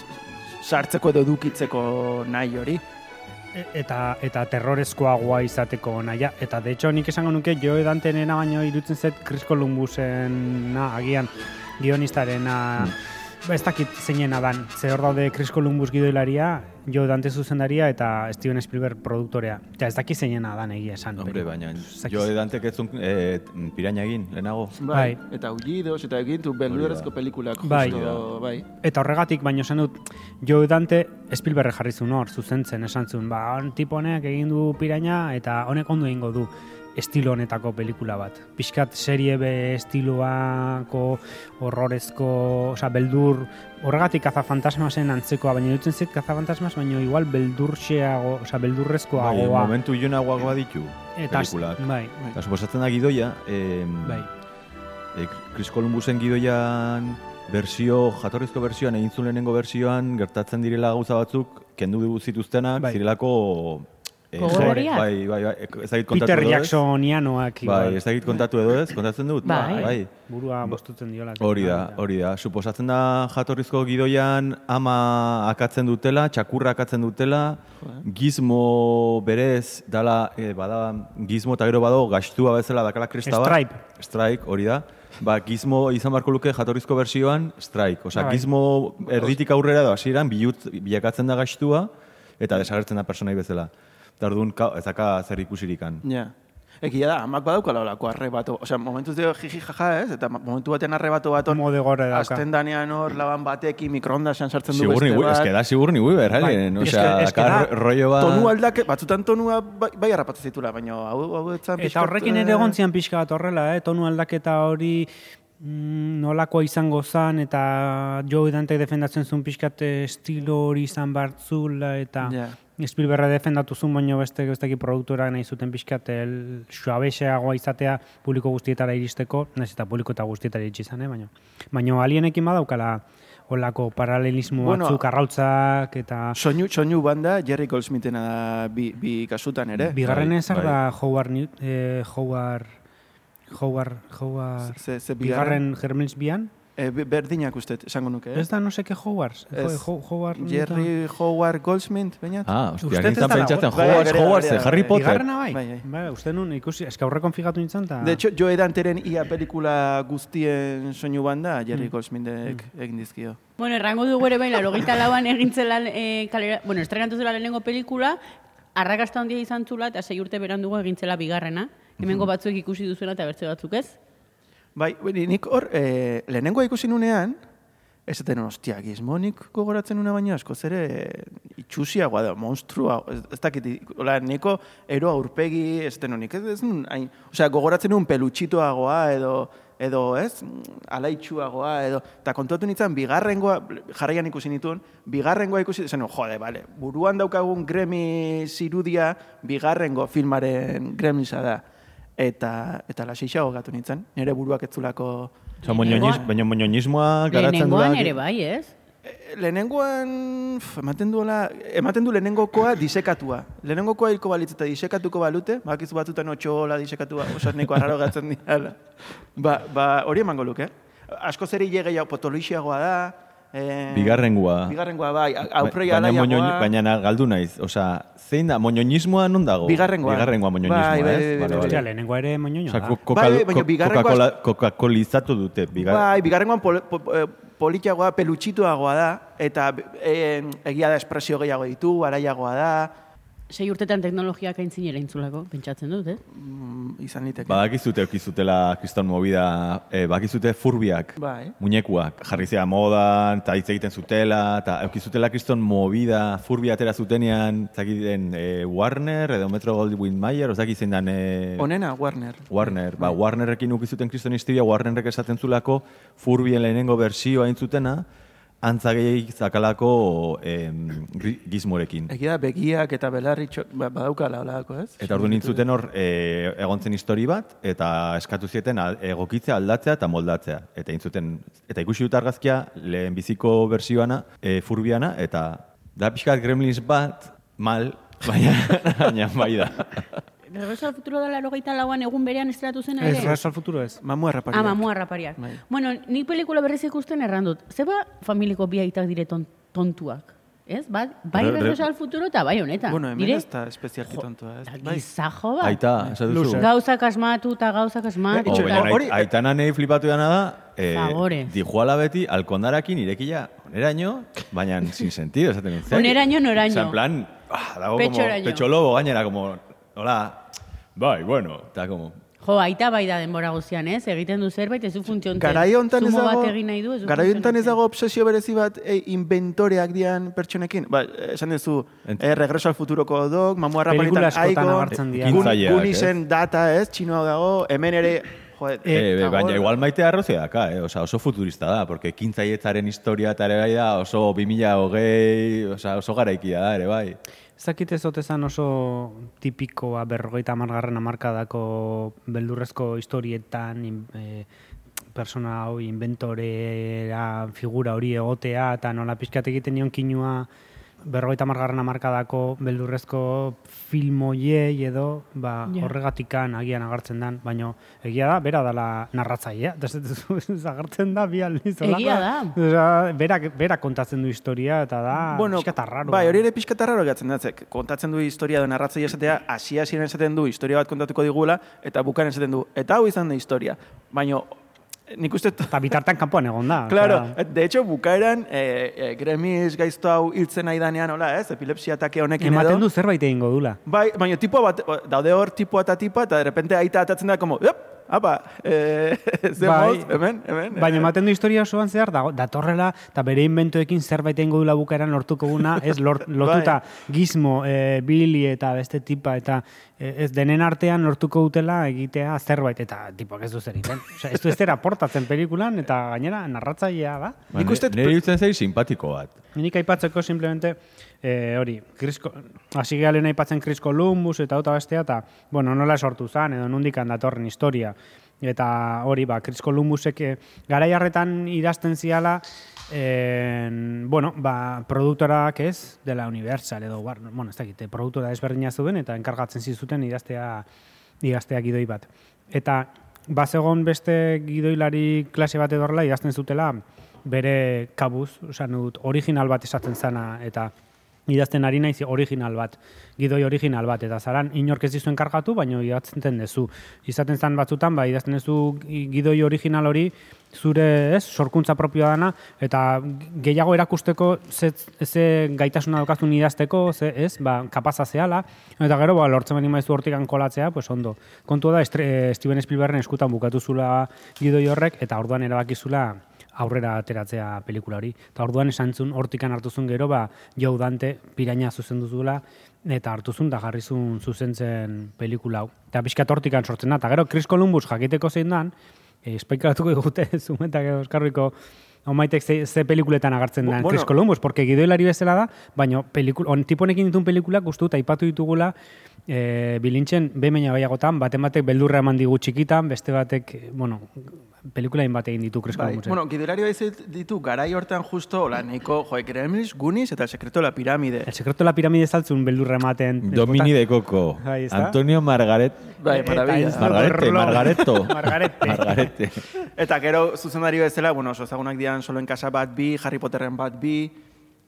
Speaker 3: Sartzeko edo edukitzeko nahi hori.
Speaker 2: Eta eta terrorezkoagoa izateko naia. Eta de hecho nik esango nuke Joe Dantenena baino irutzen zet Chris Columbusen na, agian guionistarena ba, ez dakit zeinena dan. Ze hor daude Chris Columbus gidoilaria, Joe Dante zuzendaria eta Steven Spielberg produktorea. Ja, ez dakit zeinena dan egia esan.
Speaker 4: Hombre,
Speaker 2: pero-
Speaker 4: baina jo edantek ez zuen e, piraña egin, lehenago.
Speaker 2: Bai.
Speaker 3: Eta Ullidos, eta egin du beldurrezko pelikulak justo,
Speaker 2: Bai.
Speaker 3: bai.
Speaker 2: Eta horregatik, baino esan dut, Joe Dante Spielberg jarri zuen hor, zuzentzen, esan zuen, ba, on tipo honek egin du piraña, eta honek ondo egingo du estilo honetako pelikula bat. Piskat serie B estiloako horrorezko, osea, beldur, horregatik kazafantasmasen antzekoa, baina dutzen zait kazafantasmas, baina igual beldurxeago, osea,
Speaker 4: Bai,
Speaker 2: beldurrezkoagoa.
Speaker 4: momentu ilunagoak baditu,
Speaker 2: eta,
Speaker 4: pelikulak.
Speaker 2: bai,
Speaker 4: Eta suposatzen da gidoia, eh,
Speaker 2: bai.
Speaker 4: e, Chris Columbusen gidoian bersio, jatorrizko bersioan, egin zuen lehenengo bersioan, gertatzen direla gauza batzuk, kendu zituztenak,
Speaker 2: Bai.
Speaker 4: zirelako... eh,
Speaker 1: Gogorriak?
Speaker 4: Bai, bai, bai, ez dakit kontatu
Speaker 2: Peter
Speaker 4: edo ez.
Speaker 2: Jacksonianoak,
Speaker 4: Bai, ez dakit kontatu edo ez, kontatzen dut?
Speaker 1: Bai.
Speaker 4: bai.
Speaker 2: burua moztutzen diola.
Speaker 4: Hori da, hori da. Suposatzen da jatorrizko gidoian ama akatzen dutela, txakurra akatzen dutela, gizmo berez, dala, e, bada, gizmo eta gero bado, gastua bezala dakala kresta bat.
Speaker 2: Stripe.
Speaker 4: Strike, hori da. Ba, gizmo izan barko luke jatorrizko bersioan, strike. Osea,
Speaker 2: Bai.
Speaker 4: gizmo erditik aurrera da, hasieran bilakatzen da gastua, eta desagertzen da personai bezala. Eta orduan, ka- ez daka zer ikusirikan.
Speaker 3: Ja. Egia da, amak badaukala olako arrebato. Osea, momentuz dio jiji jaja, ez? Eta momentu batean arrebato bat hor,
Speaker 2: Mode gore dauka.
Speaker 3: azten danean hor, laban batekin mikroondasean sartzen du beste bat.
Speaker 4: ez que da Sigurni Weaver,
Speaker 2: Bai,
Speaker 4: alien.
Speaker 2: eske-
Speaker 4: Osea, daka
Speaker 2: da
Speaker 4: rollo bat...
Speaker 3: Tonu aldake, batzutan tonua bai, bai harrapatu zitula, baina hau, hau etzan
Speaker 2: Eta horrekin ere egon zian pixka bat horrela, eh? tonu aldaketa hori mm, nolakoa izango zan, eta Joe Dante defendatzen zuen pixkat estilo hori izan bartzula, eta
Speaker 3: Ja.
Speaker 2: Spielberg defendatu zuen, baino beste besteki produktora nahi zuten pixkat el suabexeagoa izatea publiko guztietara iristeko, nahiz eta publiko eta guztietara iritsi izan, eh? baina. Baina alienekin badaukala olako paralelismo
Speaker 3: Bueno,
Speaker 2: batzuk, arrautzak, eta...
Speaker 3: Soinu, soinu banda Jerry Goldsmithena da bi, bi kasutan ere.
Speaker 2: Bigarren
Speaker 4: bai,
Speaker 2: ezar
Speaker 4: bai.
Speaker 2: da Howard, Newt- eh, Howard, Howard, Howard,
Speaker 3: Ze, ze
Speaker 2: bigarren Germels bian,
Speaker 3: E, be- berdinak uste, esango nuke. Eh?
Speaker 2: Ez da no seke Hogwarts?
Speaker 3: Ez.
Speaker 2: Jo- Howard...
Speaker 3: Jerry Howard Goldsmith, bainat?
Speaker 4: Ah,
Speaker 2: ez
Speaker 4: nintzen pentsatzen,
Speaker 3: Bai,
Speaker 4: Hogwarts, Hogwarts, Harry Potter.
Speaker 2: Bigarrena bai?
Speaker 3: Bai, bai.
Speaker 2: Bai, uste nun ikusi, eska aurre konfigatu nintzen, ta...
Speaker 3: De hecho, Joe Danteren ia pelikula guztien soinu banda,
Speaker 2: Mm.
Speaker 3: Jerry Goldsmithek egin dizkio.
Speaker 1: Bueno, errango dugu ere bain, larogeita lauan egintzela e, kalera, bueno, estrenatu zela lehenengo pelikula, arrakasta handia izan zula, eta sei urte berandugu egintzela bigarrena. Hemengo batzuek ikusi duzuena eta bertze batzuk ez.
Speaker 3: Bai, bai, nik hor, e, lehenengoa ikusi nunean, ez zaten, ostia, gizmonik gogoratzen nuna baina askoz ere itxusiagoa da, monstrua, ez, ez dakit, hola, niko ero aurpegi, ez zaten honik, ez, ez hain, osea, gogoratzen nuen pelutxitoagoa edo, edo, ez, alaitxuagoa, edo, eta kontuatu nintzen, bigarrengoa, jarraian ikusi nituen, bigarrengoa ikusi, zen, jode, bale, buruan daukagun gremi zirudia, bigarrengo filmaren gremisa da. Eta, eta lasixago gatu nintzen, nire buruak etzulako
Speaker 4: Osa, baina moñoñismoa garatzen du.
Speaker 1: Lehenengoan ere bai, ez?
Speaker 3: E, Lehenengoan, ematen duela, ematen du lehenengokoa disekatua. Lehenengokoa hilko balitz eta disekatuko balute, bakizu batzutan otxola disekatua, oso neko arraro gatzen dira. Ba, ba, hori emango luke. Asko zer hile gehiago potoluixiagoa da. Eh,
Speaker 4: Bigarrengoa.
Speaker 3: Bigarrengoa, bai, aurrei
Speaker 4: baina,
Speaker 3: alaiagoa.
Speaker 4: moñoñ- baina galdu naiz, osea, zein da, moñoñismoa non dago?
Speaker 3: Bigarrengoa.
Speaker 4: Bigarrengoa moñoñismoa,
Speaker 3: Bai, bai,
Speaker 4: ez?
Speaker 3: bai, bai,
Speaker 4: Vale,
Speaker 3: bai.
Speaker 2: Lehenengoa ere moñoño
Speaker 4: Osea,
Speaker 2: da.
Speaker 3: Bai, baina
Speaker 4: Coca-Cola- Coca-Colizatu dute. Bigar...
Speaker 3: Bai, bigarrengoan pol, po, eh, politxagoa, pelutxituagoa da, eta eh, egia da espresio gehiago ditu, araiagoa da,
Speaker 1: Sei urtetan teknologiak aintzinera intzulako, pentsatzen dut, eh?
Speaker 3: mm, izan liteke.
Speaker 4: Badakizute eukizutela kriston movida, eh, bakizute furbiak,
Speaker 3: Bai.
Speaker 4: muñekuak, jarri zea modan, eta hitz egiten zutela, eta eukizutela kriston movida, furbi atera zutenean, zakiten eh, Warner, edo Metro Goldwyn Mayer, ozak izen dan... Eh,
Speaker 3: Onena, Warner.
Speaker 4: Warner, ba, Warnerrekin ukizuten kriston historia, Warnerrek esaten zulako furbien lehenengo bersioa intzutena, antza gehiagik zakalako em, gri- gizmorekin.
Speaker 3: Egia da, begiak eta belarri ba, badaukala holako, ez?
Speaker 4: Eta orduan intzuten hor, e, egontzen histori bat, eta eskatu zieten egokitzea, aldatzea eta moldatzea. Eta intzuten, eta ikusi dut argazkia, lehen biziko bersioana, e, furbiana, eta da pixkat gremlins bat, mal, baina, baina bai da.
Speaker 1: Regreso al futuro da larogeita lauan egun berean estratu zen
Speaker 2: Ez,
Speaker 1: ere?
Speaker 2: Reso al futuro ez.
Speaker 3: Mamua rapariak.
Speaker 1: Ah, mamua rapariak.
Speaker 3: Bai.
Speaker 1: Bueno, nik pelikula berriz ikusten erran dut. Zeba familiko bi aitak dire ton, tontuak? Ez? Ba, bai
Speaker 4: Re- re-
Speaker 1: regreso al futuro eta bai honetan.
Speaker 3: Bueno, hemen
Speaker 1: Dire-
Speaker 3: ez da espezialki tontua, ez? Bai.
Speaker 1: Gizajo bat.
Speaker 4: Aita, esatu duzu.
Speaker 2: Loser.
Speaker 1: Gauzak asmatu eta gauzak asmatu.
Speaker 4: Oh, baina
Speaker 3: hori-
Speaker 4: aitana nahi flipatu dana da, eh,
Speaker 1: Favorez.
Speaker 4: dijuala beti alkondarakin irekila oneraino, baina sin sentido, esaten dut. zer?
Speaker 1: Oneraino, noraino.
Speaker 4: Osa, en plan, ah, dago como pecho lobo gainera, como, hola, bai, bueno, eta como,
Speaker 1: Jo, aita bai da denbora guztian, ez? Egiten du zerbait, ez du funtzionten.
Speaker 3: Garai hontan ez dago,
Speaker 1: bat egin nahi du, ez du
Speaker 3: garai hontan ez dago obsesio berezi bat e, inventoreak dian pertsonekin. Ba, esan duzu, eh, regreso al futuroko dog, mamua
Speaker 2: askotan
Speaker 3: aiko,
Speaker 2: agertzen dira.
Speaker 3: gun,
Speaker 4: Ekintzaileak,
Speaker 3: gunisen data, ez, txinoa dago, hemen ere, joder,
Speaker 4: Eh,
Speaker 3: dago-
Speaker 4: baina igual maite arrozea daka, eh? Osa, oso futurista da, porque kintzaietzaren historia eta ere bai da oso 2020, osa, oso garaikia da, ere bai.
Speaker 2: Ez dakit ez ote zan oso tipikoa berrogeita amargarren amarkadako beldurrezko historietan in, e, persona hau inventorea figura hori egotea eta nola pixkat egiten nion kinua berrogeita amargarren amarkadako beldurrezko filmoiei edo ba,
Speaker 1: Ja.
Speaker 2: horregatikan agian agertzen dan, baina egia da, bera dala narratzailea, agertzen da bi aldiz.
Speaker 1: Egia da.
Speaker 2: Osea, berak, berak kontatzen du historia eta da
Speaker 3: bueno,
Speaker 2: pixkat arraro.
Speaker 3: bai, hori ere pixkat arraro gatzen da, zek, kontatzen du historia da narratzaile esatea, hasi hasieran esaten du historia bat kontatuko digula, eta bukan esaten du, eta hau izan da historia. Baina, nik uste...
Speaker 2: Eta bitartan kanpoan egon da.
Speaker 3: Claro, de hecho, bukaeran, eh, eh, gremiz gaizto hau hiltzen nahi danean, hola, ez, epilepsia atake honekin
Speaker 2: ematen
Speaker 3: edo.
Speaker 2: du zerbait egingo dula.
Speaker 3: Bai, baina tipo bat, daude hor tipoa eta tipoa, eta de repente aita atatzen da, como, apa, eh, ze
Speaker 2: Bai.
Speaker 3: moz, hemen, hemen.
Speaker 2: Baina
Speaker 3: eh,
Speaker 2: ematen du historia osoan zehar, da, datorrela, eta bere inventoekin zerbait egingo dula bukaeran lortuko guna, ez lort, lotuta gizmo, e, Billy eta beste tipa, eta e, ez denen artean lortuko dutela egitea zerbait, eta tipoak ez du zer egiten. Osea, ez du ez dira portatzen pelikulan, eta gainera narratzailea da.
Speaker 3: Nik uste-
Speaker 4: Nire irutzen zai simpatiko bat.
Speaker 2: Nik aipatzeko simplemente eh, hori, Chris, hasi gehala aipatzen Chris Columbus eta auta bestea, eta, bueno, nola sortu zan, edo nundikan datorren historia. Eta hori, ba, Chris Columbusek eh, garai harretan idazten ziala, en, bueno, ba, produktorak ez, dela Universal edo, bar, bueno, ez dakit, eh, produktora ezberdina zuen, eta enkargatzen zizuten idaztea, idaztea gidoi bat. Eta bazegon beste gidoilari klase bat edorla idazten zutela bere kabuz, osan dut, original bat esaten zana eta idazten ari naiz original bat, gidoi original bat, eta zaran inork ez dizuen kargatu, baina idazten dezu. Izaten zan batzutan, ba, idazten dezu gidoi original hori, zure, ez, sorkuntza propioa dana, eta gehiago erakusteko ze, ze gaitasuna daukazun idazteko, ze, ez, ba, kapaza zehala, eta gero, ba, lortzen bani maizu hortik ankolatzea, pues ondo. Kontua da, Estre- Steven Spielbergen eskutan bukatu zula gidoi horrek, eta orduan erabakizula aurrera ateratzea pelikula hori. Eta orduan esan zuen, hortikan hartuzun gero, ba, Joe Dante piraña zuzenduzula, eta hartuzun da jarrizun zuzentzen pelikula hau. Eta pixkat hortikan sortzen da. Eta gero, Chris Columbus jakiteko zein dan, e, espaikaratuko egute zumetak euskarriko Omaitek ze, ze pelikuletan agartzen da
Speaker 3: Bu-
Speaker 2: Chris
Speaker 3: bueno.
Speaker 2: Columbus, porque gidoilari bezala da, baina pelikul, on, tiponekin ditun pelikulak guztu eta aipatu ditugula e, bilintzen behin baiagotan, baten batek beldurra eman digu txikitan, beste batek, eh, bueno, pelikulain bat egin ditu Chris
Speaker 3: Bai, bueno, gidoilari baiz ditu garai hortan justo, hola, nahiko, joe, Gremlins, Goonies eta El secreto de la pirámide.
Speaker 2: El secreto de la pirámide saltzun beldurra ematen.
Speaker 4: Domini de Coco. Antonio Margaret.
Speaker 3: Bai,
Speaker 2: Eta
Speaker 3: maravilla.
Speaker 2: ez-
Speaker 4: Margarete. Margareto.
Speaker 2: Margarete.
Speaker 4: Margarete.
Speaker 3: Eta gero zuzendari bezala, bueno, oso ezagunak dian solo en casa bat bi, Harry Potterren bat bi,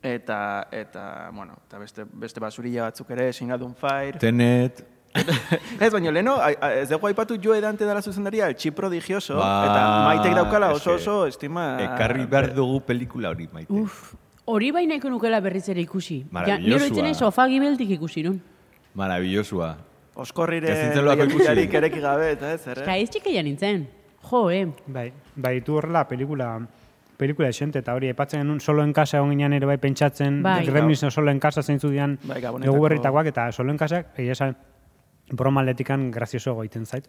Speaker 3: eta, eta bueno, eta beste, beste basurilla batzuk ere, Singadun Fire.
Speaker 4: Tenet.
Speaker 3: ez, baina leno, ez dugu aipatu Joe Dante dela zuzendaria, el chip prodigioso,
Speaker 4: Ba,
Speaker 3: eta maitek daukala oso oso estima...
Speaker 4: Ekarri behar dugu pelikula hori maite.
Speaker 1: Uf, hori baineko nukela berriz ere ikusi. Ja,
Speaker 4: Maravillosua.
Speaker 1: nero itzen sofa gibeltik ikusi nun.
Speaker 4: Maravilosua.
Speaker 3: Oskorrire
Speaker 4: Ez zintzen loako ikusi.
Speaker 3: ereki gabe, eta ez, erre?
Speaker 1: Ka ez txikeia nintzen. Jo, eh.
Speaker 2: Bai, bai, tu horrela pelikula pelikula esente, eta hori, aipatzen genuen solo en casa egon ginean ere bai pentsatzen,
Speaker 1: Bai.
Speaker 2: Gremlins solo en casa zeintzu dian
Speaker 3: Bai, Gabonetako-
Speaker 2: dugu berritakoak, eta solo en casa, egia esan, broma atletikan grazioso goiten zait.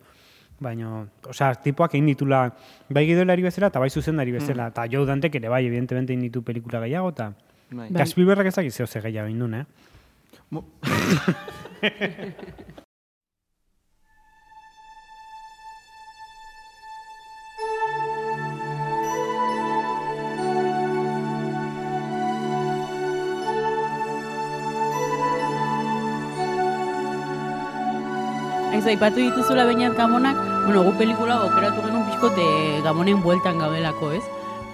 Speaker 2: Baina, osea, tipoak egin ditula bai gidoilari bezala eta bai zuzendari bezala. Eta Joe Dantek ere bai, evidentemente egin ditu pelikula gehiago, eta
Speaker 3: Bai.
Speaker 2: Bai. Spielbergak ezak izeo ze gehiago egin duen, eh?
Speaker 3: Mu-
Speaker 1: Ez aipatu dituzula bainat gamonak, bueno, gu pelikula okeratu genuen pixkote gamonen bueltan gaudelako, ez?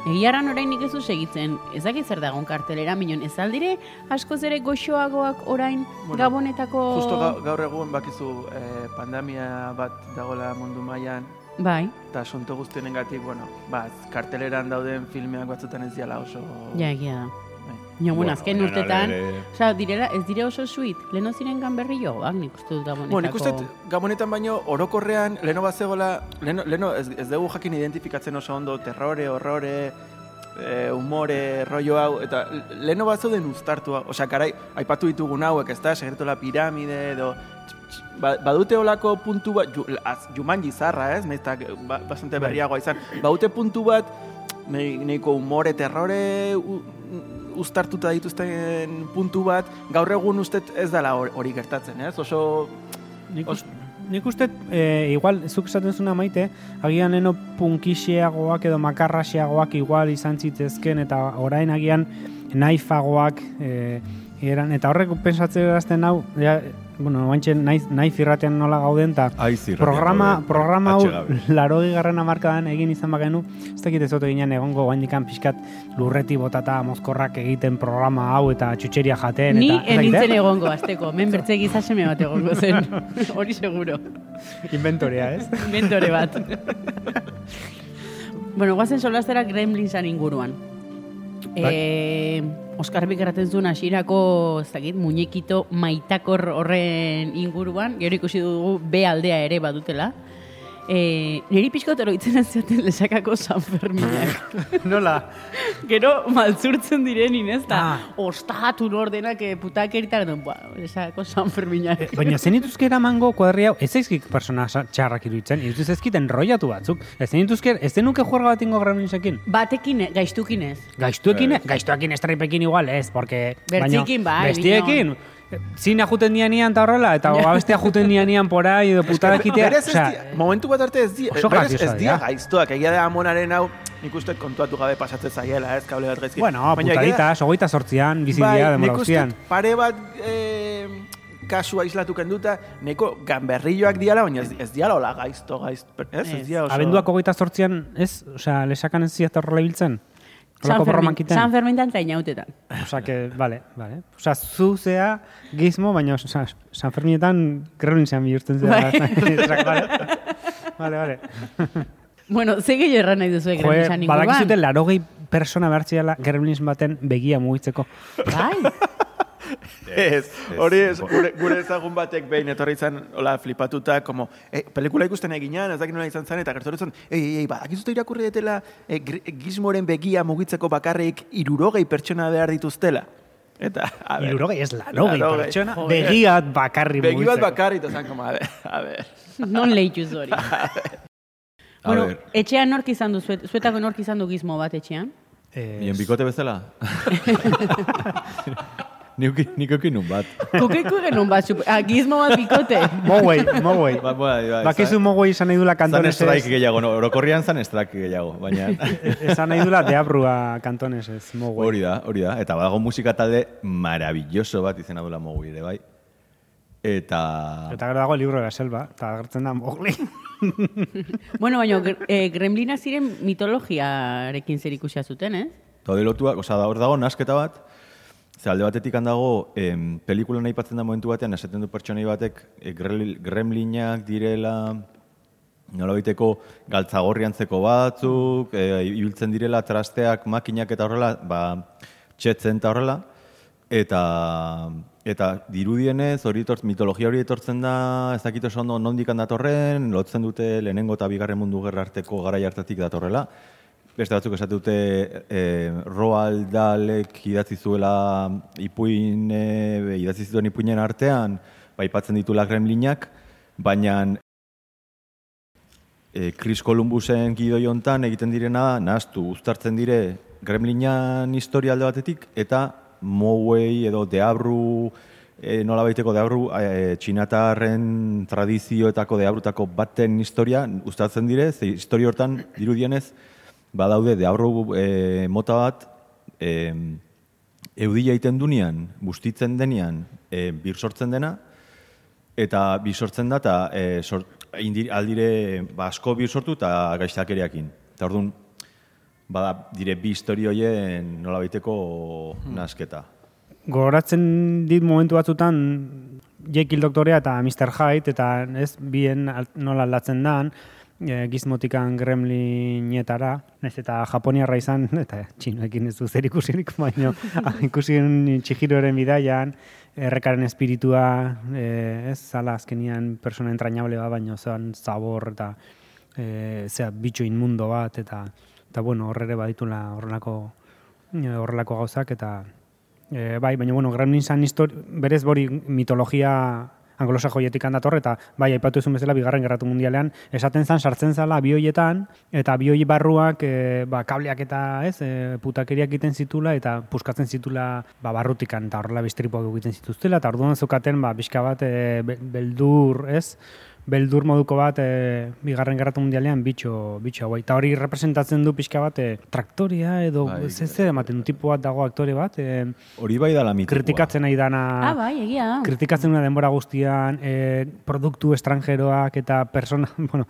Speaker 1: Egiaran orainik ez du segitzen, ez dakit zer dagon kartelera, minon ez aldire askoz ere goxoagoak orain
Speaker 3: Bueno,
Speaker 1: gabonetako...
Speaker 3: Justo ga- gaur egun bakizu eh, pandemia bat dagola mundu mailan
Speaker 1: Bai,
Speaker 3: eta sonto guztienengatik, bueno, ba, karteleran dauden filmeak batzutan ez diala oso...
Speaker 1: ja egia da.
Speaker 3: Bai.
Speaker 1: Ja, bueno, azken
Speaker 4: bueno,
Speaker 1: urtetan, osea, direla, ez dire oso suit, leheno ziren ganberri joak, nik uste dut gabonetako...
Speaker 3: Bueno, nik uste dut gabonetan baino orokorrean leno bat zegoela, leno, leno ez, ez dugu jakin identifikatzen oso ondo terrore, horrore, e, umore, rollo hau, eta leno bat zeuden uztartua, osea, karai, aipatu ditugun hauek, ez da, segreto la piramide, edo, ba, badute olako puntu bat, ju, az, Jumanji zarra, ez, nahiz eta ba, bastante berriagoa izan, badute puntu bat, nahi- nahiko umore, terrore, uztartuta dituzten puntu bat, gaur egun ustet ez hor- hori gertatzen, ez? Oso
Speaker 2: Nik,
Speaker 3: Os-
Speaker 2: nik uste, e, igual, zuk esaten zuna maite, agian eno punkixiagoak edo makarraxeagoak igual izan zitzezken, eta orain agian naifagoak, e, eran, eta horrek pentsatzen erazten hau, ja, bueno, bantxe naiz, naiz irratean nola gauden, eta programa,
Speaker 4: gauden.
Speaker 2: programa hau larogi garren amarkadan egin izan bagenu, ez dakit ez ote ginen egongo guaindikan pixkat lurreti botata mozkorrak egiten programa hau eta txutxeria jaten.
Speaker 1: Ni
Speaker 2: eta,
Speaker 1: enintzen
Speaker 2: eh?
Speaker 1: egongo, azteko, men bertze gizaseme bat egongo zen, hori seguro.
Speaker 2: Inventorea, ez?
Speaker 1: Mentore bat. bueno, guazen solastera Gremlinsan inguruan. E, Oskar Bikerraten zuen hasierako, ez dakit, muñekito maitakor horren inguruan, gero ikusi dugu B aldea ere badutela. E, niri pixko oroitzen ez zioten lesakako San Ferminak.
Speaker 2: Nola?
Speaker 1: Gero maltzurtzen direnin, ez da?
Speaker 2: Ah.
Speaker 1: Ostatu ordenak eh, putak eritar duen, ba, lesakako San Ferminak.
Speaker 2: Eh, Baina zen dituzke eramango kuadri hau, ez zaizkik persona txarrak iruditzen, iruduz ezkit enrollatu batzuk. Ez zen dituzke, ez denuke juerga bat ingo gremlinsekin.
Speaker 1: Batekin, gaiztukin ez.
Speaker 2: Gaiztuekin, gaiztuekin estraipekin igual ez, porque...
Speaker 1: Bertzikin bai,
Speaker 2: Bestiekin, zina juten dianian eta horrela, eta abestea juten dianian porai, edo putada ekitea.
Speaker 3: berez ez
Speaker 2: osea,
Speaker 3: di- momentu bat arte ez di,
Speaker 2: oso
Speaker 3: berez ez dira
Speaker 2: dira.
Speaker 3: gaiztuak, egia da amonaren hau, nik uste kontuatu gabe pasatzen zaiela, ez, kable bat gaizki.
Speaker 2: Bueno,
Speaker 3: Baina egia da-
Speaker 2: putaditas, hogeita sortzian, bizidia,
Speaker 3: bai,
Speaker 2: demora
Speaker 3: pare bat eh, kasu aislatu kenduta, neko ganberrilloak diala, baina ez, ez diala hola gaizto, gaizto, ez, ez,
Speaker 1: Ez.
Speaker 3: dia oso...
Speaker 2: Abenduak hogeita zortzian, ez? Osea, lesakan ez ziat horrela ibiltzen?
Speaker 1: San, Fermin? San Fermintan eta inautetan.
Speaker 2: Osea, que, vale, vale. Osea, zu zea gizmo, baina osea, San Ferminetan gremlinsean bihurtzen zea.
Speaker 1: Bai.
Speaker 2: vale. vale, vale.
Speaker 1: Bueno, ze gehiago erran nahi duzu
Speaker 2: Joe,
Speaker 1: gremlinsan inguruan.
Speaker 2: badakizute larogei persona behartziala gremlins baten begia mugitzeko.
Speaker 1: Bai,
Speaker 3: Ez, hori ez, gure, gure ezagun batek behin etorri izan, hola, flipatuta, como, eh, pelikula ikusten eginan, ez dakit nola izan zen, eta gertu zen, ei, ei, ei, badakizute irakurri detela, gri- gizmoren begia mugitzeko bakarrik irurogei pertsona behar dituztela. Eta, a ber,
Speaker 2: Irurogei ez larogei
Speaker 3: Larogei.
Speaker 2: pertsona,
Speaker 3: Joder.
Speaker 2: begiat bakarri mugitzeko.
Speaker 3: bakarrik, eta zan, como, a ber, a ber.
Speaker 1: non lehituz hori.
Speaker 4: A
Speaker 1: bueno,
Speaker 4: ver.
Speaker 1: etxean nork izan du, zuet, zuetako nork izan du gizmo bat etxean?
Speaker 2: Eh,
Speaker 4: Nien bikote bezala? Nik nik eukin nun bat.
Speaker 1: Kokeko genuen bat, sup- ah, gizmo bat bikote.
Speaker 2: Mogwai, Mogwai.
Speaker 4: Ba, bai, bai,
Speaker 2: Bakizu
Speaker 4: zan-
Speaker 2: Mogwai izan nahi dula
Speaker 4: Zan
Speaker 2: kantones
Speaker 4: strike gehiago, no, orokorrian zan strike gehiago, baina...
Speaker 2: Esan nahi dula deabrua kantones ez, Mogwai.
Speaker 4: Hori da, hori da. Eta badago musika talde maravilloso bat izena dula mogu ere, bai. Eta...
Speaker 2: Eta gero dago libro de la selva, eta agertzen da Mowgli.
Speaker 1: bueno, baina eh, gremlina ziren mitologiarekin zer ikusia zuten, eh?
Speaker 4: Eta hori lotua, oza, da hor dago nasketa bat, ze alde batetik handago, em, pelikulan aipatzen da momentu batean, esaten du pertsonei batek, e, gremli- gremlinak direla, nola baiteko galtzagorriantzeko batzuk, e, ibiltzen direla trasteak, makinak eta horrela, ba, txetzen eta horrela, eta eta dirudienez hori etortz, mitologia hori etortzen da ez dakit oso ondo nondik datorren, lotzen dute lehenengo eta bigarren mundu gerra arteko garai hartatik datorrela. Beste batzuk esate dute e, Roald Dahlek idatzi zuela ipuin, e, idatzi zituen ipuinen artean, ba, aipatzen ditula gremlinak, baina e, Chris Columbusen gidoi hontan egiten direna, nahaztu, uztartzen dire gremlinan historia alde batetik, eta Mowei edo Deabru, e, nola baiteko Deabru, e, txinatarren tradizioetako Deabrutako baten historia, uztartzen dire, ze historia hortan, dirudienez, badaude Deabru e, mota bat, e, eudia egiten dunean, bustitzen denean, e, bir sortzen dena, eta bi sortzen da, eta e, sort, indi- aldire ba, asko bir sortu eta gaiztakeriakin. Eta orduan, bada, dire bi historio hoien nola baiteko nasketa.
Speaker 2: Gogoratzen dit momentu batzutan Jekyll doktorea eta Mr. Hyde eta ez bien nola aldatzen dan e, gizmotikan gremlinetara, ez eta japoniarra izan, eta txinoekin ez du zer ikusirik, baino ikusi genuen txihiroren bidaian, errekaren espiritua, e, ez, zala azkenian persona entrañable bat, baino zean zabor eta e, zea bitxo inmundo bat, eta, eta bueno, horrere baditula horrelako, horrelako gauzak, eta E, bai, baina bueno, Gremlinsan histori, berez bori mitologia anglosajoietik handator, eta bai, aipatu ezun bezala, bigarren gerratu mundialean, esaten zan, sartzen zala bioietan, eta bioi barruak, e, ba, kableak eta, ez, e, putakeriak egiten zitula, eta puskatzen zitula, ba, barrutikan, eta horrela bistripoak egiten zituztela, eta orduan zukaten, ba, pixka bat, e, be- beldur, ez, beldur moduko bat e, bigarren gerratu mundialean bitxo, bitxo hau. Eta hori representatzen du pixka bat e, traktoria edo
Speaker 4: Bai.
Speaker 2: ze zer ematen du tipo bat dago aktore bat, e,
Speaker 4: Hori bai da la mitikoa.
Speaker 2: kritikatzen nahi dana,
Speaker 1: Ah, bai, egia
Speaker 2: kritikatzen duna denbora guztian, e, produktu estrangeroak eta persona, bueno,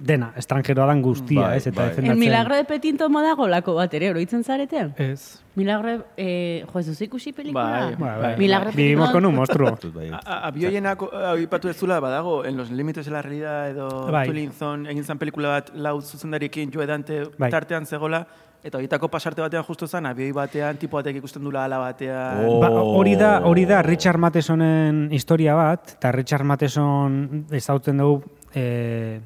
Speaker 2: dena, estrangeroa dan guztia,
Speaker 4: Bai,
Speaker 2: ez, eta
Speaker 4: bai.
Speaker 2: defendatzen.
Speaker 1: El milagro de Petit Tomo dago lako bat ere, oroitzen zarete?
Speaker 2: Ez.
Speaker 1: Milagro, eh, jo, ez ikusi pelikula?
Speaker 3: Bai,
Speaker 2: Bai, bai.
Speaker 1: Milagro de Petit
Speaker 2: Vivimos
Speaker 1: Tomo-
Speaker 2: con un monstruo.
Speaker 4: Dut bai.
Speaker 3: A- a- Abioienak aipatu ez zula badago, en los límites de la realidad edo
Speaker 2: Bai.
Speaker 3: Twilling Zone egin zan pelikula bat lau zuzendariekin Joe Dante
Speaker 2: Bai.
Speaker 3: tartean zegola, eta horietako pasarte batean justo zan, abioi batean, tipo batek ikusten dula ala batean.
Speaker 4: Oh.
Speaker 2: Ba, hori da, hori da Richard Mathesonen historia bat, eta Richard Matheson ezautzen dugu e,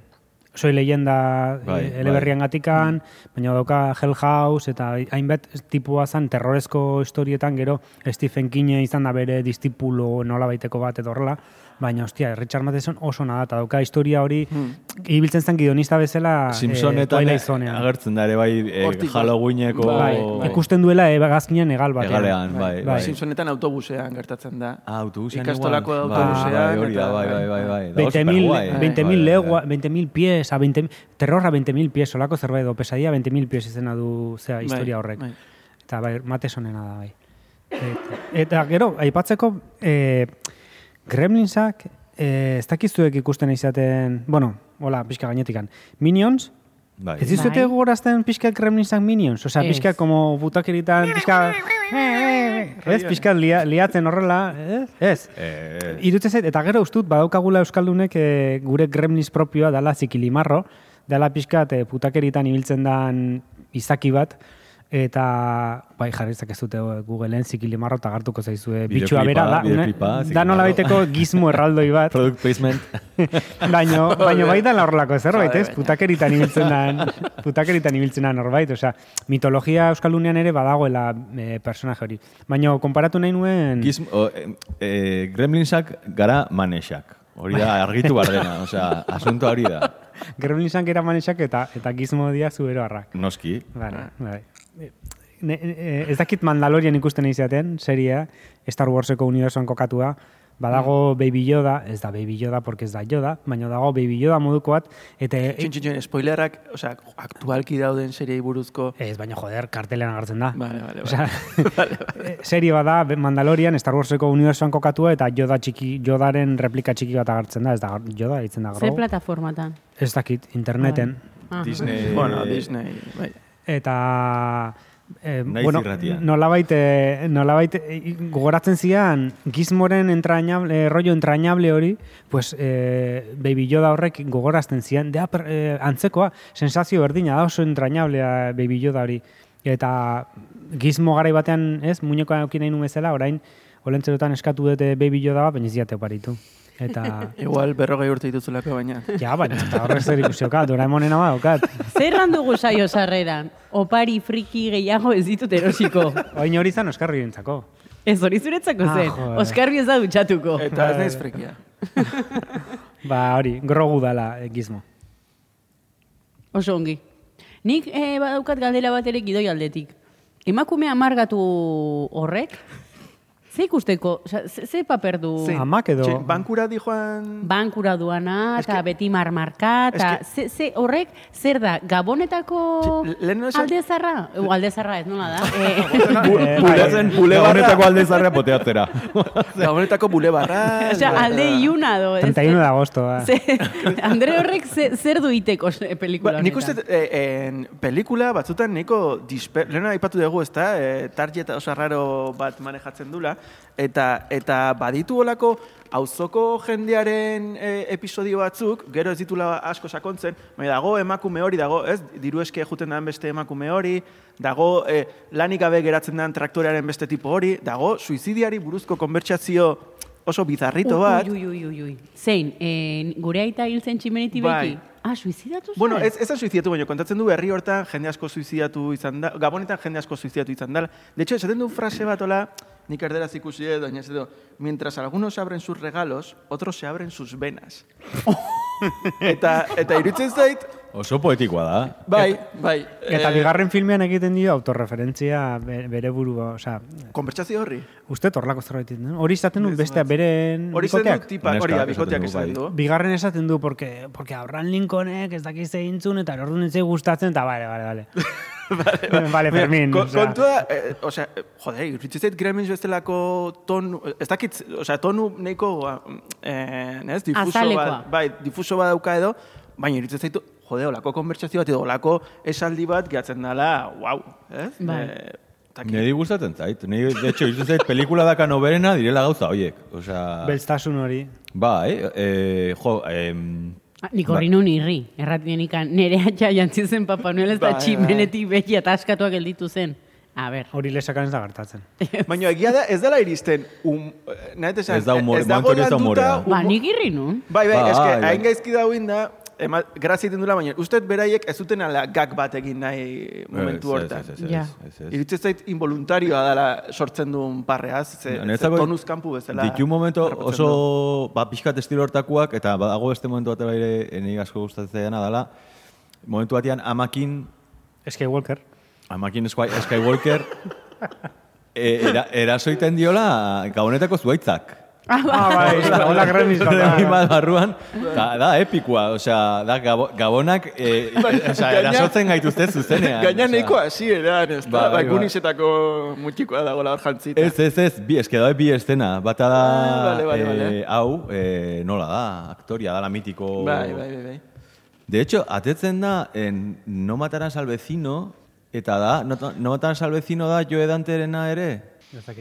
Speaker 2: Soy leyenda
Speaker 4: Bai,
Speaker 2: e, eleberrian gatikan, baina dauka Hell House, eta hainbat tipua zan terrorezko historietan gero Stephen King izan da bere distipulo nola baiteko bat edo horrela, baina ostia, Richard Matheson oso nada, eta dauka historia hori ibiltzen zen gidonista bezala
Speaker 4: Simpsonetan
Speaker 2: Twilight Zonean.
Speaker 4: agertzen da ere bai e,
Speaker 3: Hortik,
Speaker 4: Halloweeneko
Speaker 2: Bai,
Speaker 3: bai.
Speaker 2: ikusten duela e, gazkinean egal batean.
Speaker 4: Egalean, bai,
Speaker 2: Bai.
Speaker 4: bai.
Speaker 3: Simpsonetan autobusean gertatzen da.
Speaker 4: Ah, autobusean
Speaker 3: Ikastolako
Speaker 4: igual.
Speaker 3: autobusean,
Speaker 4: Bai, hori da,
Speaker 3: eta-
Speaker 4: bai, bai, bai, bai.
Speaker 2: 20.000
Speaker 4: eh?
Speaker 2: 20.000
Speaker 4: Bai, bai,
Speaker 2: legua,
Speaker 4: bai.
Speaker 2: 20.000 pies, a 20, terrorra 20.000 pies, solako zerbait edo pesadia 20.000 pies izena du zea historia horrek.
Speaker 3: bai.
Speaker 2: Eta bai, matesonena da bai. Eta, eta gero, aipatzeko, e, Gremlinsak, eh, ez dakizuek ikusten izaten, bueno, hola, pixka gainetikan. Minions,
Speaker 4: Bai.
Speaker 2: ez dizuete
Speaker 1: Bai.
Speaker 2: gogorazten pixka Gremlinsak Minions? Osea,
Speaker 1: Ez.
Speaker 2: pixka como butakeritan, pixka... ez, pixka lia, liatzen horrela, ez? Ez.
Speaker 4: Eh,
Speaker 2: Irutzen zait, eta gero ustut, badaukagula Euskaldunek e, gure gremlins propioa dala zikilimarro, dala pixkat e, putakeritan ibiltzen dan izaki bat, eta bai jarrizak ez dute Googleen zikilimarro eta gartuko zaizue bitxua bera da,
Speaker 4: bideoklipa,
Speaker 2: da nola baiteko gizmo erraldoi bat,
Speaker 4: product placement.
Speaker 2: baino, baino bai da horrelako zerbait, ez? Putakeritan ibiltzen dan, putakeritan ibiltzen dan norbait, osea, mitologia euskaldunean ere badagoela e, personaje hori. Baino, konparatu nahi nuen...
Speaker 4: Gizm, o, e, e, gremlinsak gara manesak. Hori da, argitu behar dena. Osea, asunto hori da.
Speaker 2: Gremlinsak era manesak eta eta gizmo dia zubero harrak.
Speaker 4: Noski.
Speaker 2: Vale, bai. Ne, ne, ez dakit Mandalorian ikusten izaten, seria, Star Warseko unibersoan kokatua, badago Baby Yoda, ez da Baby Yoda porque ez da Yoda, baina dago Baby Yoda moduko bat, eta
Speaker 3: Txin, txin, txin, spoilerrak, osea, aktualki dauden seriei buruzko...
Speaker 2: ez, baina joder, kartelean agertzen da.
Speaker 3: Vale, vale, vale.
Speaker 2: Osea, eh, serie bada Mandalorian, Star Warseko unibersoan kokatua, eta Yoda txiki, Yodaren replika txiki bat agertzen da, ez da Yoda, ditzen da
Speaker 1: Ze
Speaker 2: Grogu.
Speaker 1: plataformatan?
Speaker 2: Ez dakit, interneten.
Speaker 1: Aha.
Speaker 4: Disney...
Speaker 3: Bueno, Disney, bai.
Speaker 2: eta eh,
Speaker 4: Naiz
Speaker 2: bueno, nolabait, eh, nolabait eh, gogoratzen zian gizmoren entrañable, rollo entrañable hori, pues eh, Baby Yoda horrek gogorazten zian, dea per, eh, antzekoa, sensazio berdina da oso entrañablea Baby Yoda hori. Eta gizmo garai batean, ez, muñekoa eukin nahi bezala, orain, olentzerotan eskatu dute Baby Yoda bat, baina ez diate oparitu. Eta,
Speaker 3: Igual berrogei urte dituzulako, baina.
Speaker 2: ja, baina, eta horrek zer ikusi okat, Doraemonen ama daukat.
Speaker 1: Zer dugu saio sarreran? Opari friki gehiago ez ditut erosiko.
Speaker 2: Oin hori zan Oskarri bentzako.
Speaker 1: Ez hori zuretzako
Speaker 2: Ah,
Speaker 1: zen.
Speaker 2: joder.
Speaker 1: Oskarbi ez da dutxatuko.
Speaker 3: Eta ez naiz frekia.
Speaker 2: Ba, hori, grogu dala eh, gizmo.
Speaker 1: Oso ongi. Nik eh, badaukat galdera bat ere gidoi aldetik. Emakume amargatu horrek, ze ikusteko, ze, ze paper du
Speaker 3: Zein?
Speaker 2: Amak edo...
Speaker 3: Txin, bankura di joan...
Speaker 1: bankura duana, eta beti marmarka, eta ze, ze horrek, zer da, gabonetako
Speaker 3: esan-
Speaker 1: aldezarra? O, aldezarra ez, nola da? Eh,
Speaker 2: Eh,
Speaker 4: Bulezen, honetako alde zarrea poteatzera.
Speaker 3: Gabonetako bulebarra...
Speaker 1: Osea, alde iuna do. ez?
Speaker 2: 31 de agosto, da.
Speaker 1: Ze, Andre horrek ze, zer du iteko pelikula
Speaker 3: Ba, nik uste, eh, en, pelikula batzutan niko disper... Lehena aipatu dugu, ez da? Eh, target oso raro bat manejatzen dula. Eta, eta baditu olako auzoko jendearen eh, episodio batzuk, gero ez ditula asko sakontzen, baina dago emakume hori, dago, ez, diru eske juten den beste emakume hori, dago eh, lanik gabe geratzen den traktorearen beste tipo hori, dago suizidiari buruzko konbertsazio oso bizarrito bat.
Speaker 1: Ui, ui, ui, ui. Zein, eh, gure aita hil zen tximeneti
Speaker 3: Bai.
Speaker 1: beki? Ah, suizidatu zen?
Speaker 3: Bueno, ez, ez da suizidatu, baina kontatzen du herri hortan jende asko suizidatu izan da, gabonetan jende asko suizidatu izan da. De hecho, esaten du frase bat hola, nik erderaz ikusi edo, baina ez edo, mientras algunos abren sus regalos, otros se abren sus venas. eta, eta irutzen zait,
Speaker 4: Oso poetikoa da.
Speaker 3: bai, bai.
Speaker 2: Eta
Speaker 3: eh,
Speaker 2: bigarren filmean egiten dio autorreferentzia be- bere burua, osea,
Speaker 3: Konbertsazio horri.
Speaker 2: uste torlako zerbait egiten du. Hori izaten du bestea beren
Speaker 3: Hori
Speaker 2: bikoteak.
Speaker 3: tipa, hori da, bikoteak
Speaker 4: du,
Speaker 3: esaten
Speaker 4: bai.
Speaker 3: du.
Speaker 2: Bigarren esaten du, porque, porque Abraham Lincolnek ez dakiz egintzun, eta orduan ez gustatzen, eta bale, bale, bale. vale, vale, Fermin.
Speaker 3: Ko,
Speaker 2: osea.
Speaker 3: kontua, eh, osea, jode, iruditzen zait Gremlins bestelako tonu, ez dakit, osea, tonu nahiko, eh, ez, difuso bat, bai, difuso bat dauka edo, baina iruditzen zaitu, jode, olako konbertsazio bat edo olako esaldi bat gehatzen dela, wow, ez?
Speaker 1: Bai.
Speaker 3: Eh, takit.
Speaker 4: Niri gustatzen zait. Niri, de hecho, iruditzen zait, pelikula daka noberena direla gauza hoiek. Osea,
Speaker 2: Belztasun hori.
Speaker 4: bai, eh, jo, em,
Speaker 1: Ah, Nik horri nun irri, erratien ikan, nire atxa jantzi zen Papa Noel ez da
Speaker 3: Bai,
Speaker 1: tximenetik behi ataskatuak gelditu zen. A ber,
Speaker 2: Hori lesakan ez da gertatzen.
Speaker 3: Baina egia da, ez dela iristen, um, eh, nahet esan,
Speaker 4: Ez da humor-
Speaker 3: ez dago
Speaker 4: da
Speaker 3: landuta,
Speaker 4: humorea.
Speaker 1: ba, nik irri nun.
Speaker 3: Bai, bai,
Speaker 4: Bai,
Speaker 3: eske,
Speaker 4: bai.
Speaker 3: hain gaizki dauin da, ema, grazia egiten dula, baina uste beraiek ez zuten ala gag bat egin nahi momentu
Speaker 4: ez,
Speaker 3: hortan.
Speaker 4: Ez, ez, ez,
Speaker 1: Ja.
Speaker 4: ez, ez.
Speaker 3: Iruditzen zait involuntarioa dela sortzen duen parreaz, ze, ze
Speaker 4: Niretzako
Speaker 3: tonuz kanpu bezala.
Speaker 4: Ditu momento
Speaker 3: harrapatzen du.
Speaker 4: oso ba, pixkat estilo hortakuak, eta badago beste momentu bat ere eni asko gustatzen dena dela, momentu batean amakin,
Speaker 2: Skywalker.
Speaker 4: amakin Sky- Skywalker, e, era, erasoiten diola gabonetako zuaitzak.
Speaker 1: Ah, ba.
Speaker 2: Ah, bai, hola Gremlins bat.
Speaker 4: Barruan, da, da epikoa, osea, da gabo, gabonak, e, osea,
Speaker 3: Gaina-
Speaker 4: erasotzen gaituzte zuzenean.
Speaker 3: Gaina nahiko hasi eran, ez da,
Speaker 4: Ba,
Speaker 3: ba,
Speaker 4: bai, bai.
Speaker 3: gunizetako mutxikoa dagoela hor jantzita.
Speaker 4: Ez, ez, ez, bi, eske da bi estena. Bata da,
Speaker 3: Ah, vale, vale,
Speaker 4: eh, hau, eh, nola da, aktoria da la mitiko...
Speaker 3: Bai, bai, bai, bai.
Speaker 4: De hecho, atetzen da, en No matarás al vecino, eta da, No, no matarás al vecino da Joe Danterena ere?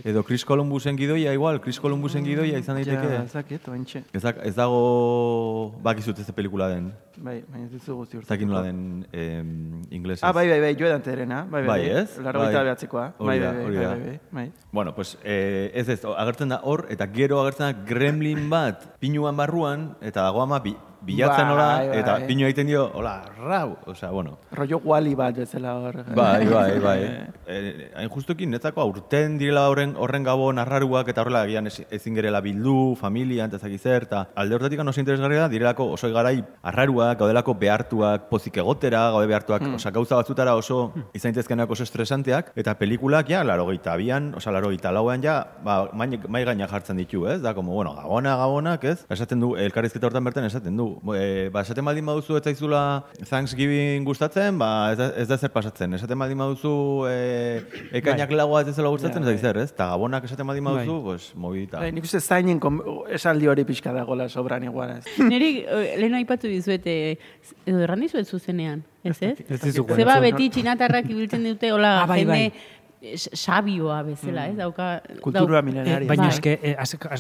Speaker 4: Edo Chris Columbusen gidoia, igual, Chris Columbusen gidoia izan daiteke.
Speaker 3: Ja, ez dakit, ointxe.
Speaker 4: Ez, da, ez dago, bakizut ez pelikula den.
Speaker 3: Bai, baina ez duzu guzti
Speaker 4: Ez dakit nola den em, inglesez.
Speaker 3: Ah, bai, bai, bai, joe danterena. Bai, bai,
Speaker 4: Bai, ez? Bai.
Speaker 3: behatzekoa.
Speaker 4: Hori
Speaker 3: Bai,
Speaker 4: da,
Speaker 3: bai,
Speaker 4: hori
Speaker 3: bai,
Speaker 4: da.
Speaker 3: bai, bai, bai.
Speaker 4: Bueno, pues eh, ez ez, agertzen da hor, eta gero agertzen da gremlin bat pinuan barruan, eta dago ama bi, bilatzen hola,
Speaker 3: bai.
Speaker 4: eta pinu egiten dio, hola, rau, osea, bueno.
Speaker 3: Rollo wali bat bezala hor.
Speaker 4: Bai, bai, bai. Eh, hain justukin, netzako aurten direla horren, horren gabon arraruak eta horrela egian ez- ezin gerela bildu, familia, eta ezaki zer, eta alde hortatik oso interesgarria da, direlako oso garai arraruak, gaudelako behartuak, pozik egotera, gaude behartuak, osea, gauza batzutara oso izan daitezkeenak oso estresanteak, eta pelikulak, ja, laro abian, osea, laro lauean, ja, ba, mai, mai gaina jartzen ditu, ez? Da, como, bueno, gabona, gabonak, ez? Esaten du, elkarrizketa hortan bertan esaten du. E, ba, esaten baldin baduzu ez zaizula Thanksgiving gustatzen, ba, ez da, ez da zer pasatzen. Esaten baldin baduzu e, ekainak lagoa ez zela gustatzen, ez da zer, ez? Ta gabonak esaten baldin baduzu, pues, movita.
Speaker 3: Bai, nik uste zainen kom- esaldi hori pixka dagoela sobran igual. Ez.
Speaker 1: Neri, eh, lehen aipatu dizuet, eh, edo erran dizuet zuzenean, ez ez?
Speaker 2: Ez dizu
Speaker 1: Zeba beti txinatarrak ibiltzen dute, hola,
Speaker 2: Ah, bai,
Speaker 1: jende
Speaker 2: bai.
Speaker 1: eh, sabioa bezala, ez? Dauka,
Speaker 3: Kultura
Speaker 1: dau-
Speaker 3: milenaria.
Speaker 2: Eh, baina
Speaker 1: Bai.
Speaker 2: eske, eh,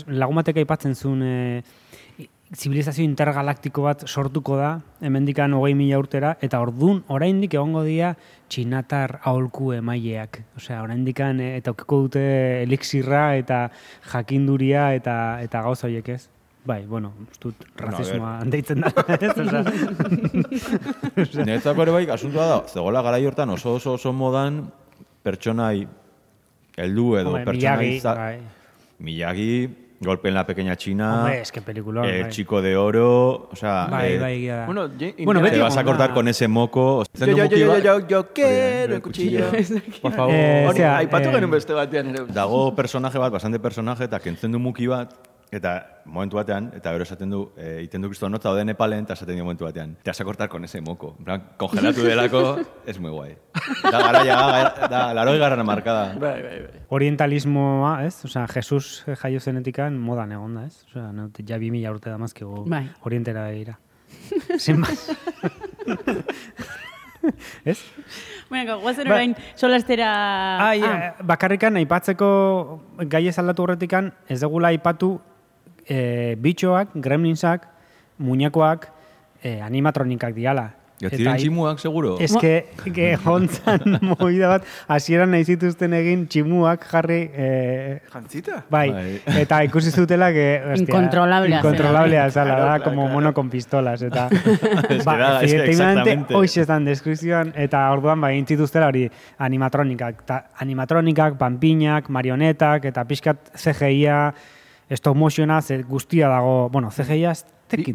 Speaker 2: lagun batek aipatzen zuen eh, zibilizazio intergalaktiko bat sortuko da, hemendikan hogei mila urtera, eta ordun oraindik egongo dira txinatar aholku emaileak. Osea, oraindikan eh, eta aukiko dute elixirra eta jakinduria eta eta gauza horiek ez. Bai, bueno, uste dut razismoa deitzen da, ez? Osea,
Speaker 4: Netzako ere bai, asuntua da, zegoela garai hortan oso oso oso modan pertsonai heldu edo
Speaker 2: hombre,
Speaker 4: pertsonai
Speaker 2: Miyagi,
Speaker 4: za-
Speaker 2: bai.
Speaker 4: Miyagi, Golpe en la pequeña China,
Speaker 2: Hombre, es que peliculón,
Speaker 4: El
Speaker 2: bai.
Speaker 4: chico de oro, o sea,
Speaker 2: Bai,
Speaker 4: eh,
Speaker 2: da.
Speaker 3: Bueno,
Speaker 2: bueno,
Speaker 4: te vas a cortar con ese moco.
Speaker 3: Yo, yo, yo, yo, yo, yo quiero el cuchillo.
Speaker 4: Por favor.
Speaker 2: Eh,
Speaker 3: Hori,
Speaker 2: zera,
Speaker 3: aipatu
Speaker 2: eh,
Speaker 3: genuen beste batean ere.
Speaker 4: Dago personaje bat, bastante personaje, eta kentzen du muki bat, eta momentu batean, eta gero esaten du, e, iten du kristo nota, ode Nepalen, eta esaten dio momentu batean. Te vas a cortar con ese moco. En plan, congelatu delako, es muy guay. Da garaia, da, da, laroi garran markada.
Speaker 3: Bai, bai, bai.
Speaker 2: orientalismoa, ez? Osea, Jesus eh, jaio zenetikan modan egon da, ez? Osea, no, ja bi mila urte damazkigu
Speaker 1: Bai.
Speaker 2: orientera begira. Sin más. ez?
Speaker 1: Bueno, guazen
Speaker 2: Ba-
Speaker 1: orain solastera...
Speaker 2: Ai, eh, bakarrikan aipatzeko gai ez aldatu horretikan, ez degula aipatu eh, bitxoak, gremlinsak, muñekoak, eh, animatronikak diala.
Speaker 4: Ja, ziren
Speaker 2: ai-
Speaker 4: tximuak, seguro?
Speaker 2: Ez que, que jontzan movida bat, hasieran nahi zituzten egin tximuak jarri, eh,
Speaker 3: Jantzita?
Speaker 2: bai,
Speaker 4: Bai.
Speaker 2: eta ikusi zutela que, hostia,
Speaker 1: Incontrolablea zela,
Speaker 2: incontrolablea
Speaker 1: bai.
Speaker 2: zela,
Speaker 3: Claro,
Speaker 2: da,
Speaker 3: claro,
Speaker 2: como
Speaker 3: claro.
Speaker 2: mono con pistolas, eta,
Speaker 4: que
Speaker 2: ba,
Speaker 4: da, es que exactamente.
Speaker 2: hoxe estan deskripzioan, eta orduan, ba, egin zituztela hori animatronikak, ta, animatronikak, panpinak, marionetak, eta pixkat CGI-a, stop motiona, ze guztia dago, bueno, CGI-a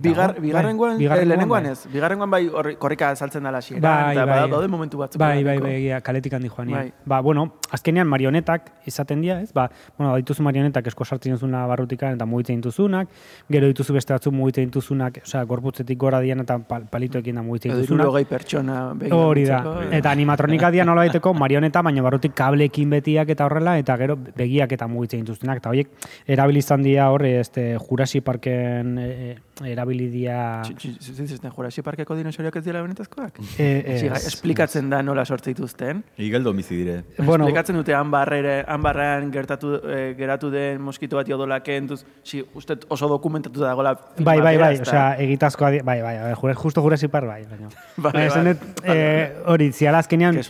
Speaker 3: Bigar, bigarrengoan,
Speaker 2: bai,
Speaker 3: eh, lehenengoan
Speaker 2: bai.
Speaker 3: ez. Bigarrengoan bai korrika saltzen dala xieran,
Speaker 2: Bai,
Speaker 3: eta
Speaker 2: bai.
Speaker 3: bai, daude momentu batzuk.
Speaker 2: Bai, bai, bai, kaletik handi joan
Speaker 3: Bai.
Speaker 2: Ba, bueno, azkenean marionetak izaten dira, ez? Ba, bueno, dituzu marionetak esko sartzen duzuna barrutikan eta mugitzen dituzunak, gero dituzu beste batzuk mugitzen dituzunak, osea, gorputzetik gora dian eta pal, palitoekin da mugitzen
Speaker 3: Edo
Speaker 2: dituzunak.
Speaker 3: hirurogei pertsona.
Speaker 2: Hori da. Eta animatronika dia nola baiteko marioneta, baina barrutik kableekin betiak eta horrela, eta gero begiak eta mugitzen dituztenak. Eta horiek erabilizan dira hor, este, Jurasi Parken e, erabilidia...
Speaker 3: Txi- txi- txi- Zizten, Jurassic Parkeko dinosauriak ez dira benetazkoak?
Speaker 2: Eh, eh,
Speaker 3: Ziga, esplikatzen da nola sortze dituzten.
Speaker 4: Igeldo bizi dire.
Speaker 2: Bueno,
Speaker 3: Esplikatzen dute hanbarrere, hanbarrean gertatu, eh, geratu den moskito bat jodola kentuz, si, uste oso dokumentatu dagoela
Speaker 2: Bai, bai, bai,
Speaker 3: ezta?
Speaker 2: osea, egitazkoa, bai, bai, bai, jure, justo Jurassic Park, bai, baina.
Speaker 3: Bai, bai.
Speaker 2: dut, eh, hori, ziala azkenean,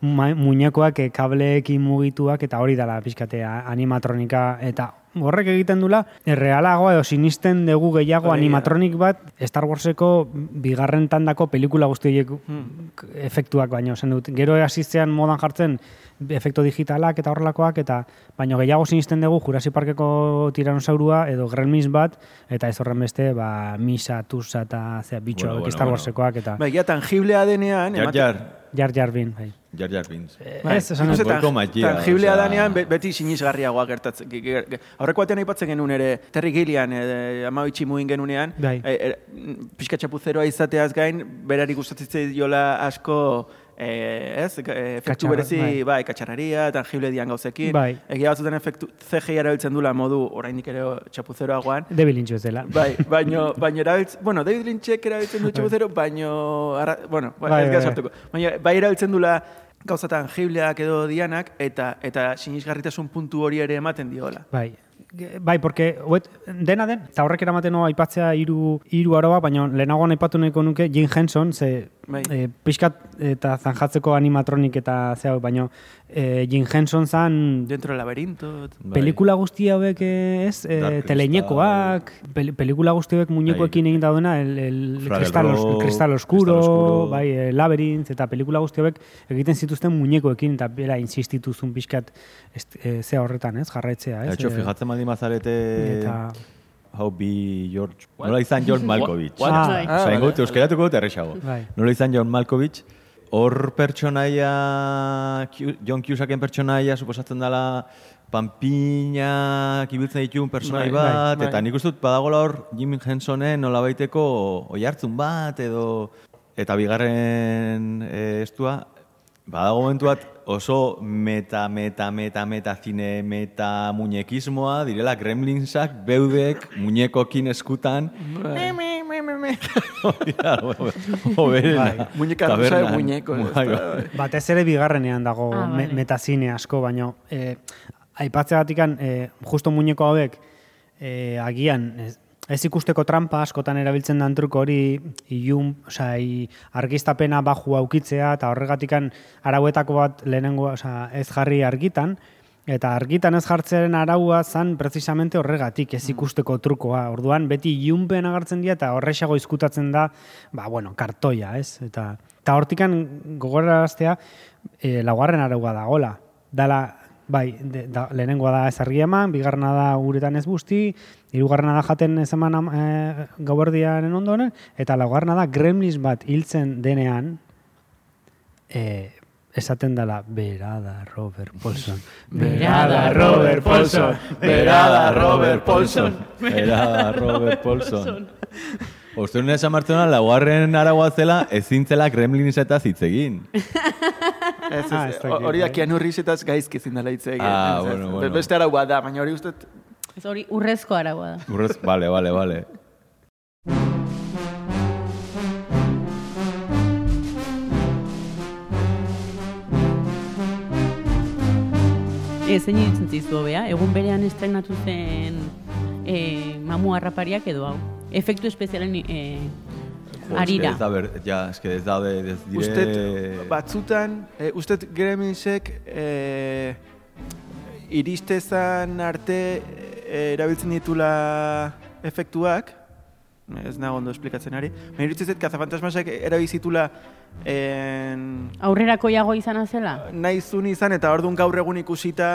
Speaker 2: muñekoak eh, kableekin mugituak, eta hori dala pixkatea animatronika, eta horrek egiten dula, errealagoa edo sinisten dugu gehiago animatronik bat Star Warseko bigarren tandako pelikula guzti horiek
Speaker 3: Hmm.
Speaker 2: efektuak baino, esan dut. Gero hasitzean modan jartzen efekto digitalak eta horrelakoak, eta baino gehiago sinisten dugu Jurassic Parkeko tiranosaurua edo Gremlins bat, eta ez horren beste, ba, Misa, Tusa eta zera, bitxo,
Speaker 4: Bueno,
Speaker 2: bueno, Star. Warsekoak, eta
Speaker 3: Bai, ja, tangiblea denean...
Speaker 4: Jar Jar,
Speaker 2: Jar Jar Bin, bai.
Speaker 4: Jar Jar Binks.
Speaker 3: Bai,
Speaker 2: Ez, esan
Speaker 4: Goiko maitea,
Speaker 3: Tangiblea danean be- beti sinisgarriagoa gertatzen. ge- ge- ge- Aurreko batean aipatzen genuen ere, Terry Gillian, e, amabitxi muin genunean, e, e, pixka txapuzeroa izateaz gain, berari gustatzen jola asko, e, ez, e, efektu
Speaker 2: Katxarra,
Speaker 3: berezi,
Speaker 2: bai.
Speaker 3: bai, katxarraria, tangible dian gauzekin.
Speaker 2: Bai.
Speaker 3: Egia batzutan efektu CGI erabiltzen dula modu oraindik ere txapuzeroagoan.
Speaker 2: David Lynch ez dela.
Speaker 3: Bai, baino, baino erabiltzen, bueno, David Lynchek erabiltzen du txapuzero, baino, arra, bueno, bai,
Speaker 2: Bai,
Speaker 3: ez
Speaker 2: bai, bai.
Speaker 3: Baina, bai erabiltzen dula gauza tangibleak edo dianak, eta eta sinisgarritasun puntu hori ere ematen diola.
Speaker 2: Bai. Bai, porque oet, dena den, eta horrek eramaten aipatzea hiru hiru aroa, baina lehenagoan aipatu nahiko nuke Jim Henson, ze
Speaker 3: Bai.
Speaker 2: e, pixkat eta zanjatzeko animatronik eta zea, baina e, Jim Henson zan
Speaker 3: Dentro del laberinto.
Speaker 4: Bai.
Speaker 2: pelikula guzti hauek eh, ez, e, teleinekoak, pel, pelikula guzti hauek muñekoekin egin daudena, el, el, kristal, os-
Speaker 4: Rock,
Speaker 2: kristal oscuro, bai, e, Labyrinth, eta pelikula guzti hauek egiten zituzten muñekoekin, eta bera insistituzun pixkat est, e, zea horretan, ez, jarraitzea, ez.
Speaker 4: Etxo,
Speaker 2: e,
Speaker 4: fijatzen baldin bazarete...
Speaker 2: Eta,
Speaker 4: Hau bi George... Nola izan John Malkovich.
Speaker 2: What? Ah.
Speaker 1: Bai.
Speaker 3: Ah,
Speaker 4: Osa, ingo,
Speaker 3: vale.
Speaker 4: euskeratuko dut errexago.
Speaker 2: Bai.
Speaker 4: Nola izan John Malkovich, hor pertsonaia, John Cusacken pertsonaia, suposatzen dela, panpinak ibiltzen dituen personai
Speaker 3: Bai,
Speaker 4: bat,
Speaker 3: bai,
Speaker 4: eta
Speaker 3: bai.
Speaker 4: nik uste dut badagola hor Jim Hensonen nola baiteko oi hartzun bat, edo... Eta bigarren e, estua, badago momentu bat oso meta, meta, meta, meta, zine, meta muñekismoa, direla gremlinsak, beudek, muñekokin eskutan, me, me, me, me, me. Hoberena.
Speaker 2: Bai.
Speaker 3: Muñeka rusa de
Speaker 4: bai.
Speaker 2: Batez ere bigarrenean dago
Speaker 1: Ah, vale.
Speaker 2: metazine asko, baino eh, aipatzeagatikan eh, justo muñeko hauek eh, agian ez, ikusteko trampa askotan erabiltzen dan truko hori ilun, osea, i, argiztapena baju aukitzea eta horregatikan arauetako bat lehenengo, osea, ez jarri argitan, Eta argitan ez jartzearen araua zan precisamente horregatik ez ikusteko trukoa. Orduan beti ilunpen agertzen dira eta horrexago izkutatzen da, ba, bueno, kartoia, ez? Eta, eta hortikan gogoraraztea e, laugarren araua dagola. Dala, bai, de, da, lehenengoa da ez argi eman, bigarrena da uretan ez busti, hirugarrena da jaten ez eman e, gauerdiaren ondoren, eta laugarrena da gremlins bat hiltzen denean, e, esaten dela, berada Robert Paulson.
Speaker 1: Berada
Speaker 2: Robert Paulson.
Speaker 4: Berada Robert Paulson. Berada Robert Paulson. Oste honen esan martzen laugarren araua zela, ezin zela Gremlins eta hitz egin.
Speaker 3: Ez, ez,
Speaker 2: Ah, ez dakit,
Speaker 3: hori da
Speaker 2: bai.
Speaker 3: Keanu Reevesetaz gaizki ezin dela hitz egin.
Speaker 4: Ah,
Speaker 3: Ez, ez,
Speaker 4: bueno, bueno.
Speaker 3: Beste araua da, baina hori uste
Speaker 1: Ez hori urrezko aragoa da.
Speaker 4: Urrez, vale, vale, vale.
Speaker 1: Ez, zein iruditzen zizu hobea, egun berean estrenatu zen e, mamu harrapariak edo hau. Efektu espezialen e, arira.
Speaker 4: Ez da, ber, ja, eske ez daude, ez dire...
Speaker 3: Ustet, batzutan, e, ustet Gremlinsek e, iristezan arte e, erabiltzen ditula efektuak, ez nago ondo esplikatzen ari, baina iruditzen zait kazafantasmasek erabizitula en,
Speaker 1: Aurrerako jago izan zela?
Speaker 3: nahi zun izan eta orduan gaur egun ikusita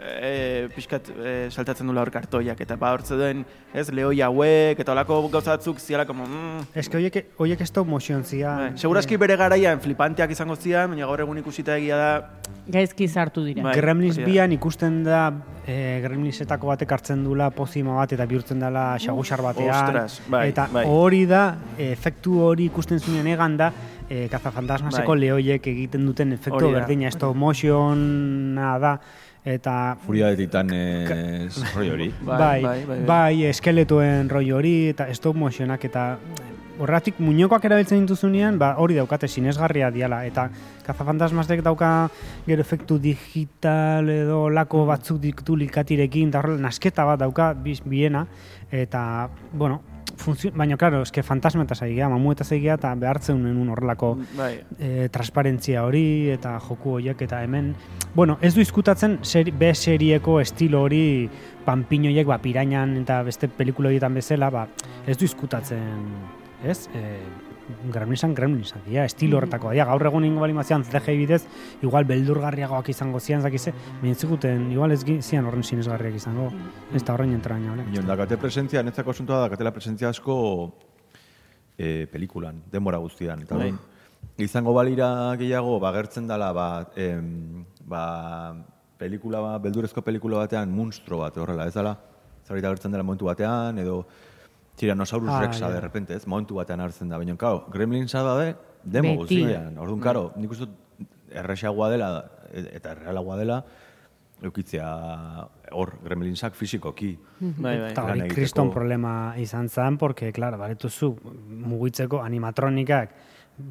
Speaker 3: e, pixkat e, saltatzen dula hor kartoiak eta ba hor zeuden ez lehoi hauek eta olako gauza batzuk ziala como mm,
Speaker 2: Ez que hoiek, hoiek stop motion zia.
Speaker 3: bai. Segurazki bere garaian flipanteak izango zian, baina gaur egun ikusita egia da
Speaker 1: Gaizki sartu dira.
Speaker 3: Bai.
Speaker 2: Gremlins
Speaker 3: da.
Speaker 2: bian ikusten da e, Gremlinsetako batek hartzen dula pozima bat eta bihurtzen dela xagusar batean.
Speaker 3: ostras, bai,
Speaker 2: eta
Speaker 3: bai.
Speaker 2: hori da, efektu hori ikusten zuen egan da, e, kazafantasmaseko
Speaker 3: Bai.
Speaker 2: lehoiek egiten duten efektu
Speaker 3: da.
Speaker 2: berdina, stop motiona da, eta
Speaker 4: Furia de titanes roi hori.
Speaker 3: Bai,
Speaker 2: bai,
Speaker 3: bai, bai, bai.
Speaker 2: eskeletoen roi hori eta stop motionak eta horratik muñekoak erabiltzen dituzunean, ba, hori daukate sinesgarria diala eta kazafantasmasek dauka gero efektu digital edo lako batzuk ditu likatirekin horrela nasketa bat dauka biz, biena eta bueno, funtzio, baina claro, eske fantasmetaz egia, mamuetaz egia eta behartzen un horrelako
Speaker 3: bai.
Speaker 2: e, transparentzia hori eta joku horiek eta hemen bueno, ez du izkutatzen seri, B serieko estilo hori panpinoiek ba, pirainan eta beste pelikula horietan bezala ba, ez du izkutatzen ez? E, Gremlinsan Gremlinsak dira, estilo horretako dira. Gaur egun ingo balimazian CGI bidez, igual beldurgarriagoak izango zian, zakize, mintzikuten, igual ez zian horren sinesgarriak izango. Ez da horren entraña, ole?
Speaker 4: Ion, dakate presentzia, netzako asuntua da, dakatela presentzia asko e, pelikulan, denbora guztian. Eta orduan, izango balira gehiago, ba, gertzen dela, ba, em, ba, pelikula, ba, beldurezko pelikula batean, monstro bat, horrela, ez dela, zaurita gertzen dela momentu batean, edo Tyrannosaurus
Speaker 2: Ah,
Speaker 4: Rexa,
Speaker 2: ja.
Speaker 4: de repente, ez, momentu batean hartzen da. Baina, kau, Gremlinsa da de, demo guztian. Orduan, karo, nik uste erresagoa dela, eta errealagoa dela, eukitzea hor, Gremlinsak fizikoki.
Speaker 3: Bai, bai.
Speaker 2: Eta hori kriston problema izan zen, porque, claro, baretuzu mugitzeko animatronikak,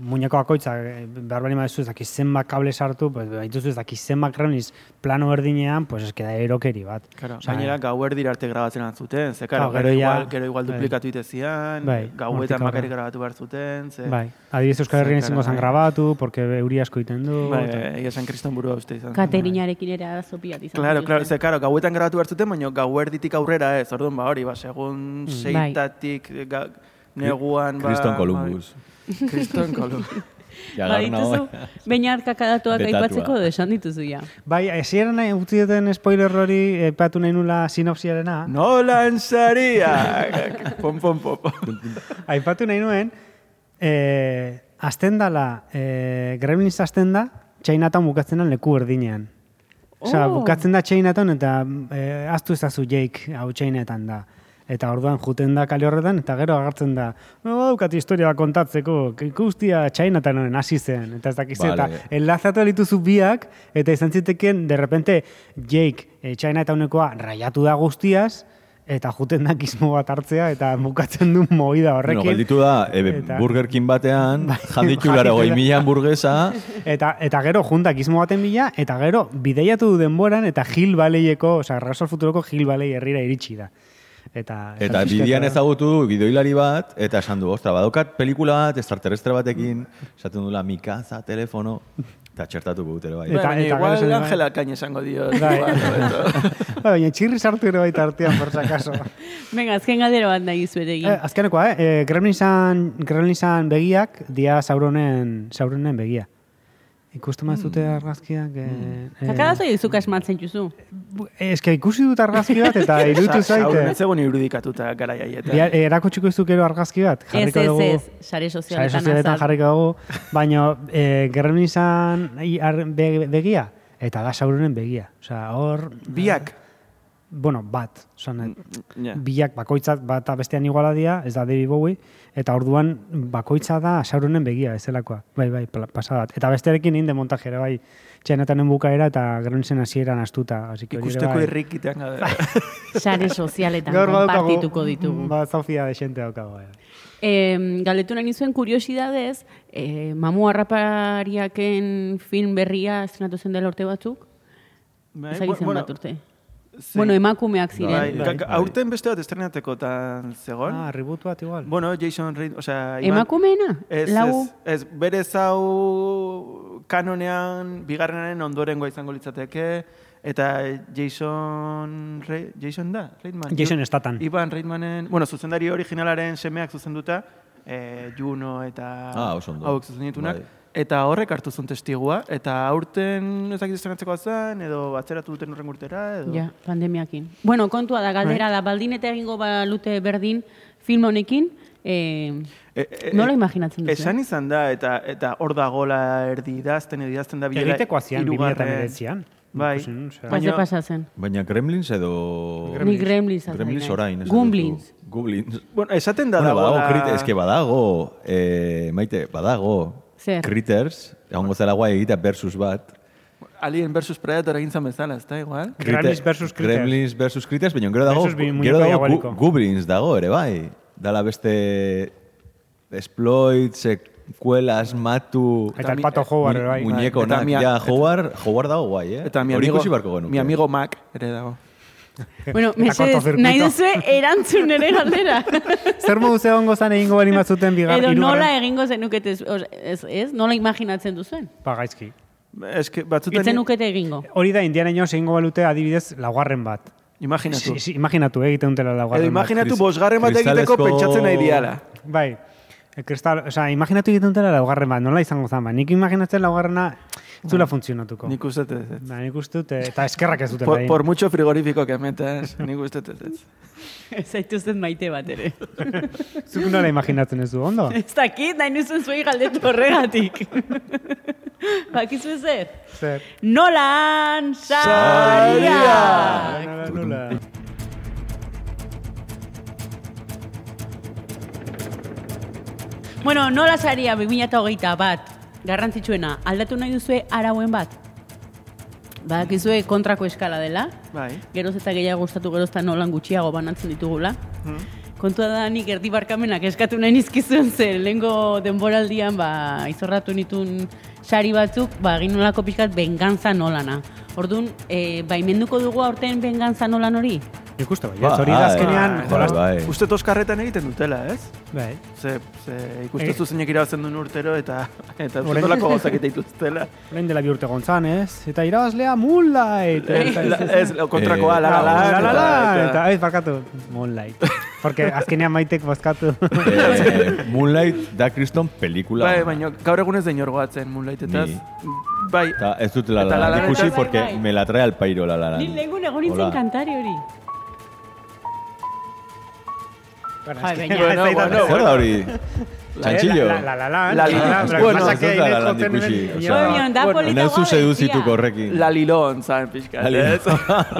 Speaker 2: muñeko bakoitza, eh, behar bali madezu ez dakiz zenbat kable sartu, pues, baituzu ez dakiz zenbat gremlins plano erdinean, pues ez da erokeri bat.
Speaker 3: Claro,
Speaker 2: Osea,
Speaker 3: gainera gauerdi arte grabatzen antzuten, ze claro, gero,
Speaker 2: ja-
Speaker 3: igual, gero igual
Speaker 2: bai.
Speaker 3: duplikatu ite zian,
Speaker 2: Bai,
Speaker 3: gauetan bakarrik
Speaker 2: aurrera.
Speaker 3: grabatu behar zuten, ze...
Speaker 2: Bai, adibidez Euskal Herrian
Speaker 3: Ze,
Speaker 2: izango zen
Speaker 3: bai.
Speaker 2: grabatu, porque euri asko iten du.
Speaker 3: Bai, egia esan kriston burua uste izan.
Speaker 1: Katerinarekin ere arazo piat izan.
Speaker 3: Claro, claro, ze, claro, gauetan grabatu behar zuten, baina gauerditik aurrera ez, orduan, ba, hori, ba, segun seitatik, ga, neguan, ba...
Speaker 4: Kriston Columbus.
Speaker 3: ba, Kriston Columbus.
Speaker 4: Ja,
Speaker 1: Ba, dituzu, baina arkakadatuak
Speaker 4: Betatua.
Speaker 1: aipatzeko edo esan dituzu ja.
Speaker 2: Bai, esieran nahi utzi duten spoiler hori epatu nahi nula sinopsiarena.
Speaker 3: Nolan saria! pom, pom, pom.
Speaker 2: Aipatu nahi nuen, eh, azten dala, eh, Gremlins azten da, Chinatown bukatzen leku erdinean. Osea,
Speaker 1: Oh.
Speaker 2: bukatzen da Chinatown eta eh, aztu ezazu Jake hau Chinatown da. Eta orduan juten da kale horretan, eta gero agartzen da, no, daukat historia bat kontatzeko, ikustia Chinatownen hasi zen, eta ez dakiz,
Speaker 4: Vale.
Speaker 2: eta enlazatu dituzu biak, eta izan ziteken, de repente, Jake eh, Chinatownekoa raiatu da guztiaz, eta juten da gizmo bat hartzea, eta bukatzen du
Speaker 4: Bueno,
Speaker 2: horrekin.
Speaker 4: gelditu da, e,
Speaker 2: Eta-
Speaker 4: Burger King batean,
Speaker 2: Bai,
Speaker 4: janditu laro goi mila hamburguesa,
Speaker 2: Eta, eta gero junta gizmo baten bila, eta gero bideiatu du denboran, eta Hill Valleyeko, oza, Rasol Futuroko Hill Valley herrira iritsi da. Eta,
Speaker 4: Eta bidean
Speaker 2: eta-
Speaker 4: ezagutu du gidoilari bat, eta esan du, ostra, badaukat pelikula bat, extraterrestre batekin, esaten dula, mikaza, telefono, eta txertatuko dut ere bai.
Speaker 2: Eta-
Speaker 3: Eta, igual
Speaker 2: zen-
Speaker 3: Angela Kain esango dio.
Speaker 2: Bai.
Speaker 3: igual, hobeto.
Speaker 2: Ba, baina txirri sartu ere baita artean, por si acaso.
Speaker 1: Venga, azken galdera bat nahi zuet egin.
Speaker 2: eh, azkenekoa, eh? eh Gremlinsan, Gremlinsan begiak, dia Sauronen, Sauronen begia. Ikustu mazute argazkiak... Eh, eh,
Speaker 1: Kakadazo izuk asmatzen juzu.
Speaker 2: Ez que ikusi dut argazki bat, eta iruditu
Speaker 3: ez
Speaker 2: zaite.
Speaker 3: zegoen irudikatuta gara jaietan.
Speaker 2: Bia- eh, Erakutsiko izuke ero argazki bat?
Speaker 1: Ez,
Speaker 2: Jarriko
Speaker 1: ez,
Speaker 2: dugu-
Speaker 1: ez, sare
Speaker 2: Sare
Speaker 1: sozialetan
Speaker 2: sozialetan jarriko dugu, baina e, Gremlinsan i- ar- be, begia, eta da Sauronen begia. Osea, hor...
Speaker 3: Biak.
Speaker 2: Bueno, bat. Osan,
Speaker 3: Ja.
Speaker 2: biak bakoitzat bata bestean iguala dira, ez da David Bowie, eta orduan bakoitza da Sauronen begia, ezelakoa. Bai, bai, pla- pasa bat. Eta bestearekin egin de montajera, bai, txenetanen bukaera eta Gremlinsen hasieran astuta. Así que ere
Speaker 3: Ikusteko
Speaker 2: bai.
Speaker 3: irrikitean gara.
Speaker 1: Sare sozialetan konpartituko ditugu.
Speaker 2: Ba, Sofia de xente daukago. Bai.
Speaker 1: Eh, galetu nahi nizuen kuriosidadez, eh, mamu harrapariaken film berria estrenatu zen dela urte batzuk?
Speaker 3: Bai,
Speaker 1: Ez
Speaker 3: bu-
Speaker 1: zen bat urte.
Speaker 3: Zein-
Speaker 1: Bueno, emakumeak ziren.
Speaker 3: Bai,
Speaker 2: Bai,
Speaker 4: bai.
Speaker 3: aurten beste bat estrenateko tan zegoen.
Speaker 2: Ah, reboot bat igual.
Speaker 3: Bueno, Jason Reid, o sea, Iban-
Speaker 1: Emakumeena?
Speaker 3: Ez,
Speaker 1: Lau?
Speaker 3: ez, ez, berez hau kanonean bigarrenaren ondorengoa izango litzateke, eta Jason, Re, Jason da, Reitman?
Speaker 2: Jason Statham.
Speaker 3: Ivan Reitmanen, bueno, zuzendari originalaren semeak zuzenduta, eh, Juno eta
Speaker 4: Ah, oso ondo.
Speaker 3: hauek zuzenditunak,
Speaker 4: Bai.
Speaker 3: Eta horrek hartu zuen testigua, eta aurten ez dakit estrenatzeko zen, edo atzeratu duten horren urtera, edo...
Speaker 1: Ja, pandemiakin. Bueno, kontua da, galdera da, baldin eta egingo balute berdin film honekin, eh,
Speaker 3: E, e,
Speaker 1: nola imaginatzen duzu?
Speaker 3: Esan izan da, eta eta hor dagola erdi idazten, edo idazten da bilela...
Speaker 2: Egiteko azian,
Speaker 3: hirugarren-
Speaker 2: 2019an.
Speaker 3: Bai.
Speaker 1: Baina... Pasa zen.
Speaker 4: Baina Gremlins edo...
Speaker 1: Ni Gremlins azal
Speaker 4: Gremlins
Speaker 1: naiz.
Speaker 4: orain.
Speaker 1: Gumblins.
Speaker 4: Gumblins.
Speaker 3: Bueno, esaten da
Speaker 4: Bueno, badago,
Speaker 3: dagoela-
Speaker 4: krite, eske badago, eh, maite, badago,
Speaker 1: Zer?
Speaker 4: Critters, egongo zela guai egitea versus bat.
Speaker 3: Alien versus Predator egin zan bezala, ez da igual?
Speaker 2: Gremlins versus Critters.
Speaker 4: Gremlins versus Critters, baina gero dago, gero dago
Speaker 2: diaboliko.
Speaker 4: gu- Goblins dago ere bai. Dala beste exploit, sekuelas, matu,
Speaker 2: Eta el pato Howard, ere bai.
Speaker 4: muñeko nak. Ja, Howard, Howard dago guai, eh?
Speaker 3: Eta mi amigo, mi amigo Mac ere dago.
Speaker 1: Bueno, mesedez, nahi duzu erantzun ere galdera.
Speaker 2: Zer modu ze egongo zan egingo bali mazuten bigar,
Speaker 1: Edo
Speaker 2: hirugarren-
Speaker 1: nola egingo zenukete, ez, ez, nola imaginatzen duzuen?
Speaker 2: Ba, gaizki.
Speaker 3: Ez que batzutan...
Speaker 1: Itzen nukete egingo.
Speaker 2: Hori da, Indiana Jones egingo balute adibidez laugarren bat.
Speaker 3: Imaginatu.
Speaker 2: Si, si, imaginatu, eh, egiten dutela laugarren
Speaker 3: Edo imaginatu
Speaker 4: Kris-
Speaker 3: bosgarren bat egiteko pentsatzen nahi diala.
Speaker 2: bat. Bai. Kristal, o sea, imaginatu egiten dutela laugarren bat, nola izango zan, ba. Nik imaginatzen laugarrena ez zula funtzionatuko.
Speaker 3: Nik uste ez ez.
Speaker 2: Ba, nik uste dut, eta eskerrak ez dute
Speaker 3: Por,
Speaker 2: bai.
Speaker 3: por mucho frigorífico que metas, nik uste ez ez.
Speaker 1: Ez zaituzten maite bat ere.
Speaker 2: Zuk nola imaginatzen ez du, ondo?
Speaker 1: Ez dakit, nahi nuzuen zuei galdetu horregatik. Bakizu zer?
Speaker 2: Zer?
Speaker 1: Nolan
Speaker 3: Saria!
Speaker 1: Saria! Bueno, nola saria 2008 bat, garrantzitsuena, aldatu nahi duzue arauen bat? Badakizue kontrako eskala dela,
Speaker 3: Bai.
Speaker 1: geroz eta gehiago gustatu geroz eta nolan gutxiago banatzen ditugula. Kontua da nik erdi barkamenak eskatu nahi nizkizuen zen, lehengo denboraldian ba, izorratu nitun sari batzuk, ba, egin nolako pixkat bengantza nolana. Orduan, e, baimenduko dugu aurten bengantza nolan hori?
Speaker 2: Nik uste bai, ez hori da azkenean,
Speaker 4: bai,
Speaker 2: jolas...
Speaker 4: bai.
Speaker 3: Uste toskarretan egiten dutela, ez?
Speaker 2: Bai.
Speaker 3: Ze, ze ikuste
Speaker 2: Eh.
Speaker 3: zu zeinek irabazten duen urtero eta eta zutolako gauzak eta dituztela.
Speaker 2: Orain dela bi urte gontzan, ez? Eta irabazlea Moonlight! Eta,
Speaker 3: La- Ez, kontrakoa,
Speaker 4: Eh,
Speaker 3: la la la,
Speaker 2: la, la, la,
Speaker 3: eta-
Speaker 2: eta, ez, barkatu, Moonlight. Porque azkenean maitek bozkatu.
Speaker 4: Eh, Moonlight da kriston pelikula.
Speaker 3: Bai, baina gaur egun ez da goatzen Moonlightetaz.
Speaker 4: Ni.
Speaker 3: Bai,
Speaker 4: Ta, ez dut la
Speaker 3: Eta
Speaker 4: la
Speaker 3: La La
Speaker 4: ikusi porque
Speaker 1: Bai, bai.
Speaker 4: me la trae al pairo la la
Speaker 1: Ni
Speaker 4: Land.
Speaker 1: lehengun egon nintzen kantari hori.
Speaker 2: Bueno,
Speaker 1: Jai,
Speaker 2: es que-
Speaker 1: baina-
Speaker 2: ez zait-
Speaker 3: Bueno,
Speaker 4: Zer da hori? Txantxillo?
Speaker 2: La, la, la, la,
Speaker 3: La
Speaker 2: la,
Speaker 3: Land.
Speaker 2: la, la,
Speaker 3: Bueno,
Speaker 2: pasa que
Speaker 4: ez da La
Speaker 2: Inés
Speaker 4: Land
Speaker 2: jotzen
Speaker 4: ikusi,
Speaker 2: hemen-
Speaker 4: osea,
Speaker 1: Bai, baina da
Speaker 3: bueno,
Speaker 1: polita
Speaker 4: Nauzu
Speaker 1: guabezia.
Speaker 4: seduzituko horrekin.
Speaker 3: la lilon, zan pixka.
Speaker 4: La Lilon.
Speaker 3: ez?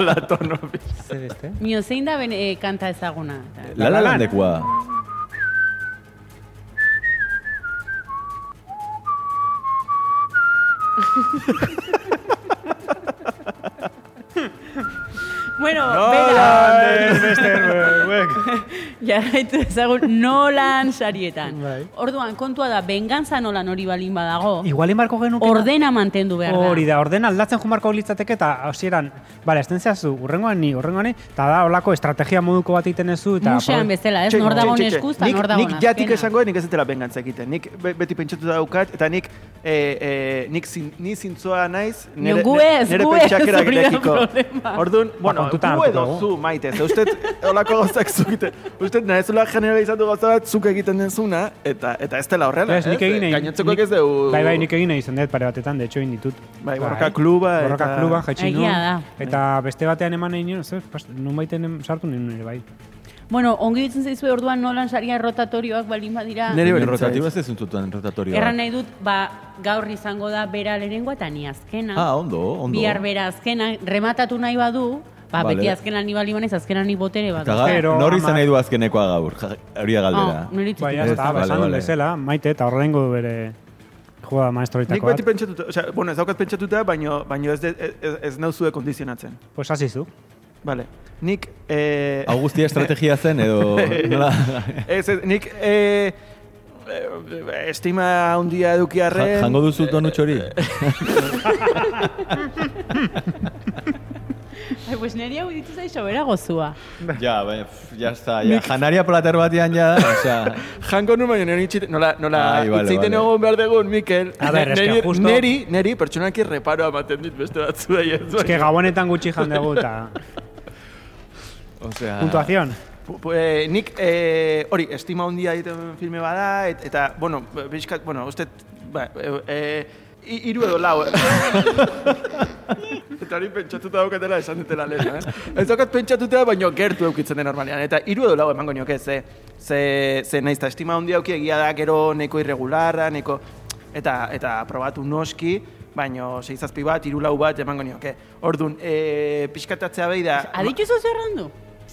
Speaker 3: La tono pixka.
Speaker 2: Zer beste?
Speaker 1: Mio, zein da ben, e, kanta ezaguna?
Speaker 4: La la Landekoa.
Speaker 1: Bueno,
Speaker 3: Nolan!
Speaker 1: bera,
Speaker 2: Ez beste, buek.
Speaker 1: Jarraitu ezagun nolan sarietan.
Speaker 2: Bai.
Speaker 1: Orduan, kontua da, bengantza nolan hori balin badago,
Speaker 2: Igual inbarko genuke...
Speaker 1: ordena mantendu behar da.
Speaker 2: Hori da, ordena aldatzen jumarko litzateke eta hasieran, bale, esten zehazu, urrengoan ni, urrengoan ni, eta da, olako estrategia moduko bat egiten ezu, eta...
Speaker 1: Musean bezala, ez? Nor dagoen eskuz, eta nor dagoen
Speaker 3: Nik jatik
Speaker 1: azkena.
Speaker 3: esango nik ez dela bengantza egiten. Nik be- beti pentsatu daukat, eta nik, e, e, nik zin, ni zintzoa naiz, nire,
Speaker 1: gu ez,
Speaker 3: nire
Speaker 1: gu ez,
Speaker 3: pentsakerak
Speaker 1: hori da
Speaker 3: irekiko.
Speaker 1: problema.
Speaker 3: Orduan, bueno,
Speaker 2: kontutan
Speaker 3: gu edo zu maite, ze usted olako gauzak zukite. Usted nahezula generalizatu gauza bat zuk egiten denzuna, eta eta ez dela horrela,
Speaker 2: Ez, nik egin.
Speaker 3: Gainotzekoak ez dugu...
Speaker 2: Bai, bai, nik egin izan dut pare batetan, de hecho, egin ditut.
Speaker 3: Bai, borroka kluba
Speaker 2: Borroka
Speaker 3: eta-
Speaker 2: kluba, jaitsi
Speaker 1: Egia
Speaker 2: nuen.
Speaker 1: da.
Speaker 2: Eta beste batean eman nahi nuen, zer, nun baiten sartu nuen ere, bai.
Speaker 1: Bueno, ongi ditzen zaizue orduan nolan saria rotatorioak balin badira.
Speaker 3: Berdin
Speaker 4: rotatiba
Speaker 3: zait.
Speaker 4: ez zuntutan rotatorio.
Speaker 1: Erran nahi dut, ba, gaur izango da bera lehenengoa eta ni azkena.
Speaker 4: Ah, ondo, ondo.
Speaker 1: Bihar bera azkena, rematatu nahi badu, ba,
Speaker 4: Vale.
Speaker 1: beti azkenan ni bali banez, azkenan ni botere bat.
Speaker 2: Pero,
Speaker 4: nor izan nahi du azkenekoa gaur? Hori da galdera.
Speaker 1: Oh, nire
Speaker 2: Bai, ya
Speaker 1: txiki.
Speaker 2: está,
Speaker 4: Vale, vale.
Speaker 2: bezala, maite, eta horrengo du bere
Speaker 3: Nik
Speaker 2: maestroitako
Speaker 3: beti
Speaker 2: bat.
Speaker 3: pentsatuta, osea, bueno, ez daukat pentsatuta, baino, baino ez, de, ez, ez nauzue kondizionatzen.
Speaker 2: Pues hasi zu.
Speaker 3: Vale. Nik, eh,
Speaker 4: Augustia estrategia zen edo... nola?
Speaker 3: ez, ez, nik, eh, estima handia edukiarren...
Speaker 4: Ja- jango duzu tonutxo hori?
Speaker 1: Ai, pues niri hau ditu zaixo bera gozua.
Speaker 4: ja, baina, ya está. Ja, janaria plater batean ja, osea...
Speaker 3: Jango nu baina nire itxite, nola, nola
Speaker 4: Ai, vale,
Speaker 3: itzeiten
Speaker 4: vale.
Speaker 3: egon behar dugun, Mikel.
Speaker 2: A ber, eske
Speaker 3: neri,
Speaker 2: justo-
Speaker 3: neri, neri pertsonaki reparoa ematen dit beste batzu da.
Speaker 2: Ez que gabonetan gutxi jan dugu, eta
Speaker 4: Osea...
Speaker 2: puntuazion.
Speaker 3: Pu- pu- eh, nik eh, hori estima handia egiten filme bada et, eta bueno, bizkat, bueno, uste ba, eh, eh, hi- hiru edo lau. eh. eta hori pentsatuta daukatela esan dutela lehen, eh? Ez daukat pentsatuta, baino gertu eukitzen den normalean. Eta hiru edo lau emango nioke, ze, ze, ze naiz eta estima handia auki egia da gero neko irregularra, neko... Eta, eta probatu noski, baino seizazpi bat, hiru lau bat emango nioke. Orduan, e, pixkatatzea behi da...
Speaker 1: Adituzu zerrandu?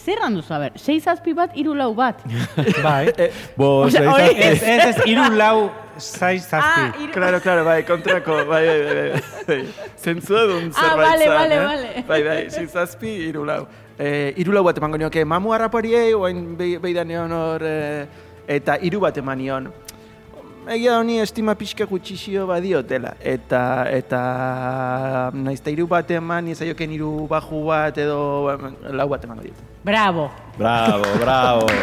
Speaker 1: Zerrandu zu, a ber, sei zazpi bat, hiru lau bat.
Speaker 2: Bai.
Speaker 4: Bo,
Speaker 1: Osea,
Speaker 4: osea,
Speaker 1: hori-
Speaker 2: Ez, ez, ez, iru lau zaiz
Speaker 1: Ah,
Speaker 2: zazpi.
Speaker 1: hiru...
Speaker 3: Claro, claro, bai, kontrako, bai, bai, bai, bai. Zentzua duen
Speaker 1: Ah,
Speaker 3: zerbait
Speaker 1: vale,
Speaker 3: zan,
Speaker 1: vale,
Speaker 3: eh?
Speaker 1: vale.
Speaker 3: Bai, bai, zizazpi, irulau. Eh, irulau bat emango nioke, mamu harrapariei, oain behidan egon hor, eh, eta hiru bat eman nion. Egia honi estima pixka gutxixio badiotela. Eta, eta, naiz eta hiru bat eman, nizaioken hiru baju bat edo lau bat emango diot.
Speaker 1: Bravo.
Speaker 4: Bravo, bravo.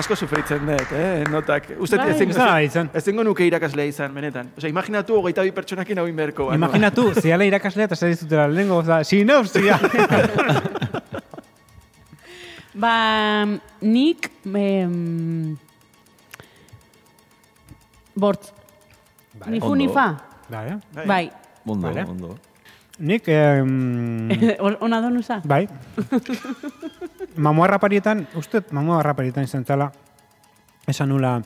Speaker 3: Asko sufritzen dut, eh, notak. Uste,
Speaker 1: Bai.
Speaker 2: Ez da izan.
Speaker 3: ezingo nuke irakaslea izan, benetan. Osea, imaginatu hogeita bi pertsonakin hau inberko. ba, no?
Speaker 2: Imaginatu, ziala irakaslea eta zer dizutela lehenengo, oza, sinopsia.
Speaker 1: Ba, nik... Em, bortz. Ni fu ni.
Speaker 2: Bai,
Speaker 3: Bai.
Speaker 1: Bai.
Speaker 4: Ondo,
Speaker 2: Vale.
Speaker 4: ondo.
Speaker 2: Nik, em,
Speaker 1: Ona donuza?
Speaker 2: bai, mamua raparietan, uste, mamua raparietan izan zela, esan nula,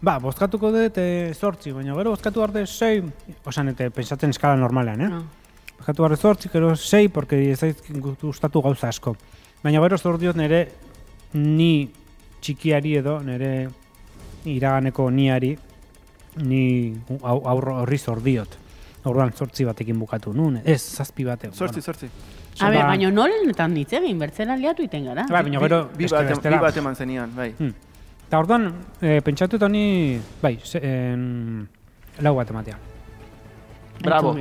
Speaker 2: ba, bozkatuko dut e, zortzi, baina gero bozkatu dut sei, osan, eta pensatzen eskala normalean, eh?
Speaker 1: Ah.
Speaker 2: Bozkatu dut zortzi, gero sei, porque ez gustatu gauza asko. Baina gero zor diot nire ni txikiari edo, nire iraganeko niari, ni au- aurro horri zor diot. Orduan zortzi batekin bukatu nun, ez, zazpi bate.
Speaker 3: Sortzi, sortzi.
Speaker 1: A ber,
Speaker 2: Ba-
Speaker 1: baina nolenetan hitz egin, bertzen aliatu iten gara.
Speaker 2: Bai, baina gero,
Speaker 3: Bi,
Speaker 2: beste
Speaker 3: bat, bi bat eman zenian, bai.
Speaker 2: Hmm. Eta orduan, e, pentsatu eta honi, bai, ze, en, lau bat ematea.
Speaker 3: Bravo.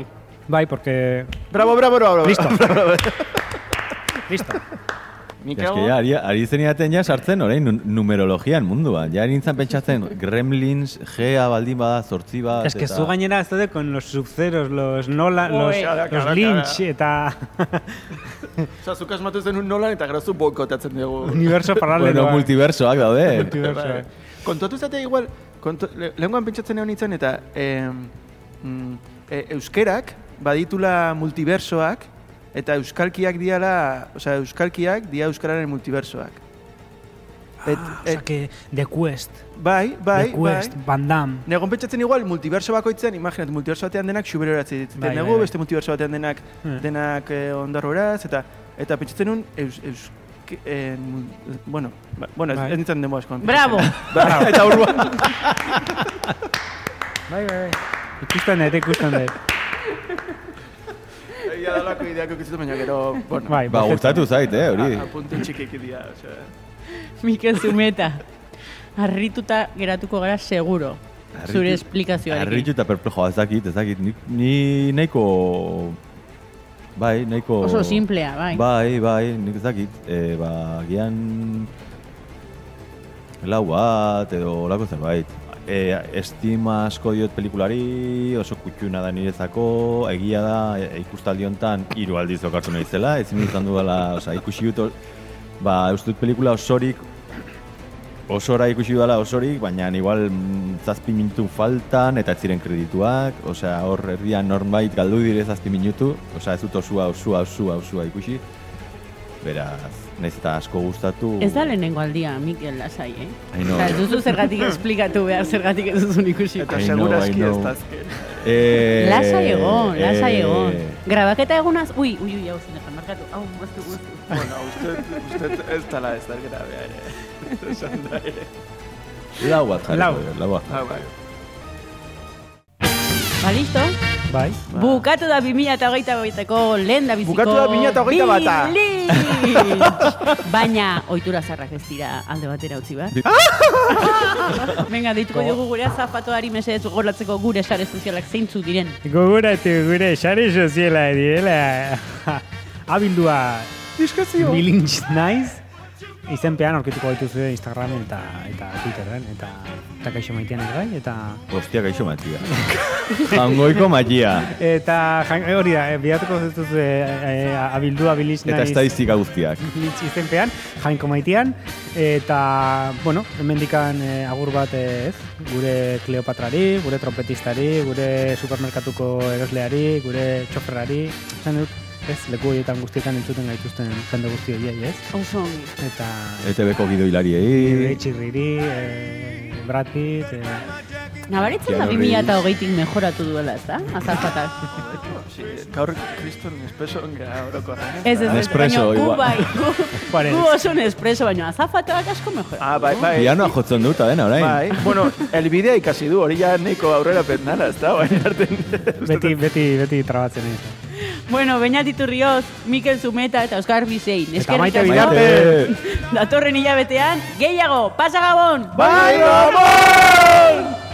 Speaker 2: Bai, porque...
Speaker 3: Bravo, bravo, bravo.
Speaker 2: Listo. Listo.
Speaker 3: Mikel,
Speaker 4: Ja, eske, ja, ari, ari zeniaten ja sartzen orain nu- numerologian munduan. Ja nintzen pentsatzen Gremlins, Gea baldin bada, zortzi bat.
Speaker 2: Es que
Speaker 4: eta-
Speaker 2: zu gainera ez daude con los subzeros, los Nolan, los, los
Speaker 3: kara,
Speaker 2: Lynch eta
Speaker 3: Osa, zuk asmatu zen un nolan eta gero zu boikotatzen dugu.
Speaker 2: universo paralelo.
Speaker 4: Bueno, multiversoak daude.
Speaker 2: Multiverso.
Speaker 3: Bai. Kontuatu zate igual, kontu, le, lehenkoan pentsatzen egon nintzen eta eh, mm, e, euskerak baditula multiversoak eta euskalkiak diala, osea, euskalkiak dia euskararen multiversoak. Et,
Speaker 2: Ah,
Speaker 3: et,
Speaker 2: osea, que The Quest,
Speaker 3: bai, bai,
Speaker 2: The Quest,
Speaker 3: bai.
Speaker 2: Van Damme.
Speaker 3: Negon pentsatzen igual, multiverso bakoitzean, imaginat, multiverso batean denak xuberoratzi ditzen
Speaker 2: Bai, bai, bai.
Speaker 3: beste multiverso batean denak,
Speaker 2: Hmm.
Speaker 3: denak eh, ondarroraz, eta eta pentsatzen nun, eus, eus, en, mul- bueno, ba, bueno,
Speaker 2: Bai.
Speaker 3: ez nintzen demo askoan.
Speaker 1: Bravo.
Speaker 3: Bai, eta urruan.
Speaker 2: Bai, bai, bai. Ikusten dut, ikusten dut.
Speaker 3: Egia dalako ideak ikusitu, baina gero, bueno,
Speaker 2: Bai,
Speaker 4: Ba, gustatu zait, eh, hori.
Speaker 3: apunte txikik dira, osea.
Speaker 1: Mikel Zumeta. Arrituta geratuko gara seguro. Zure esplikazioarekin.
Speaker 4: Arritu eta perplejo, ez dakit, ez dakit. Ni, ni nahiko... Bai, nahiko...
Speaker 1: Oso simplea, bai.
Speaker 4: Bai, bai, nik ez dakit. E, ba, gian... Lau bat, edo lako zerbait. E, estima asko diot pelikulari, oso kutxuna da niretzako, egia da, e, ikustaldi hontan hiru aldiz okartu naizela, ezin izan dudala, oza, ikusi dut, ba, uste dut pelikula osorik, osora ikusi dudala osorik, baina igual mm, zazpi minutu faltan eta ez ziren kredituak, osea hor erdian norbait galdu dire zazpi minutu, osea ez dut osua, osua, osua, osua ikusi. Beraz, naiz eta asko gustatu.
Speaker 1: Ez da lehenengo aldia, Mikel, lasai, eh? Eta ez duzu zergatik esplikatu behar, zergatik ez duzun ikusi.
Speaker 3: Eta segurazki ez
Speaker 4: know.
Speaker 3: da azken.
Speaker 4: Eh,
Speaker 1: Lasai egon, lasai
Speaker 4: eh,
Speaker 1: egon. Grabaketa egunaz, ui, ui, ui, hau zen, markatu, hau, moztu, moztu.
Speaker 3: Bueno, uste, uste ez tala ez da grabea ere. Esan da ere.
Speaker 4: Lau bat jarriko
Speaker 2: Lau.
Speaker 4: dut, lau bat.
Speaker 3: Ah, bai.
Speaker 1: Ba, listo?
Speaker 2: Bai.
Speaker 1: Bukatu da 2008ko lehen da biziko...
Speaker 3: Bukatu da 2008 bata.
Speaker 1: Baina, ohitura zarrak ez dira alde batera utzi bat. Venga, deituko diogu gure azapatoari mesedez goratzeko gure sare sozialak zeintzu diren.
Speaker 2: Gogoratu gure sare soziala direla. Abildua
Speaker 3: Diskazio.
Speaker 2: Bilintz naiz. Izenpean aurkituko dituzu Instagramen eta eta Twitterren eta eta kaixo maitean ere bai eta
Speaker 4: Ostia, gaixo matia. Jangoiko magia.
Speaker 2: eta jan- hori da, eh, bidatuko dituzu eh, eh, abildua bilintz
Speaker 4: Eta
Speaker 2: naiz.
Speaker 4: estadistika guztiak.
Speaker 2: Bilintz izenpean, jainko maitean, eta, bueno, hemendikan eh, agur bat eh, ez, gure Kleopatrari, gure trompetistari, gure supermerkatuko erosleari, gure txoferrari, esan dut, ez, leku horietan guztietan entzuten gaituzten jende guzti horiei, ez?
Speaker 1: Oso ongi.
Speaker 2: Eta
Speaker 4: ETB-ko gidoilariei.
Speaker 2: Etxirriri, eh, Brad Pitt, eh,
Speaker 1: Nabaritzen da
Speaker 4: Keanu
Speaker 1: 2008 mejoratu duela, ez da? Azalpatak.
Speaker 3: Gaur kriston espeso gara orokorren.
Speaker 1: Ez, ez, ez, baina gu
Speaker 4: igual.
Speaker 1: bai, gu, oso espresso, baina azafatoak asko mejoratu.
Speaker 3: Ah, bai, bai.
Speaker 4: Pianoa jotzen dut, adena, orain.
Speaker 3: Bai, bueno, elbidea ikasi du, hori ja neiko aurrera petnara, ez da, baina arten.
Speaker 2: beti, beti, beti trabatzen egin.
Speaker 1: Bueno, Beñat Iturrioz, Mikel Zumeta eta Oskar Bizein.
Speaker 2: Eta maite bidarte.
Speaker 1: Datorren hilabetean, gehiago, pasa gabon!
Speaker 3: Bai, Ramon!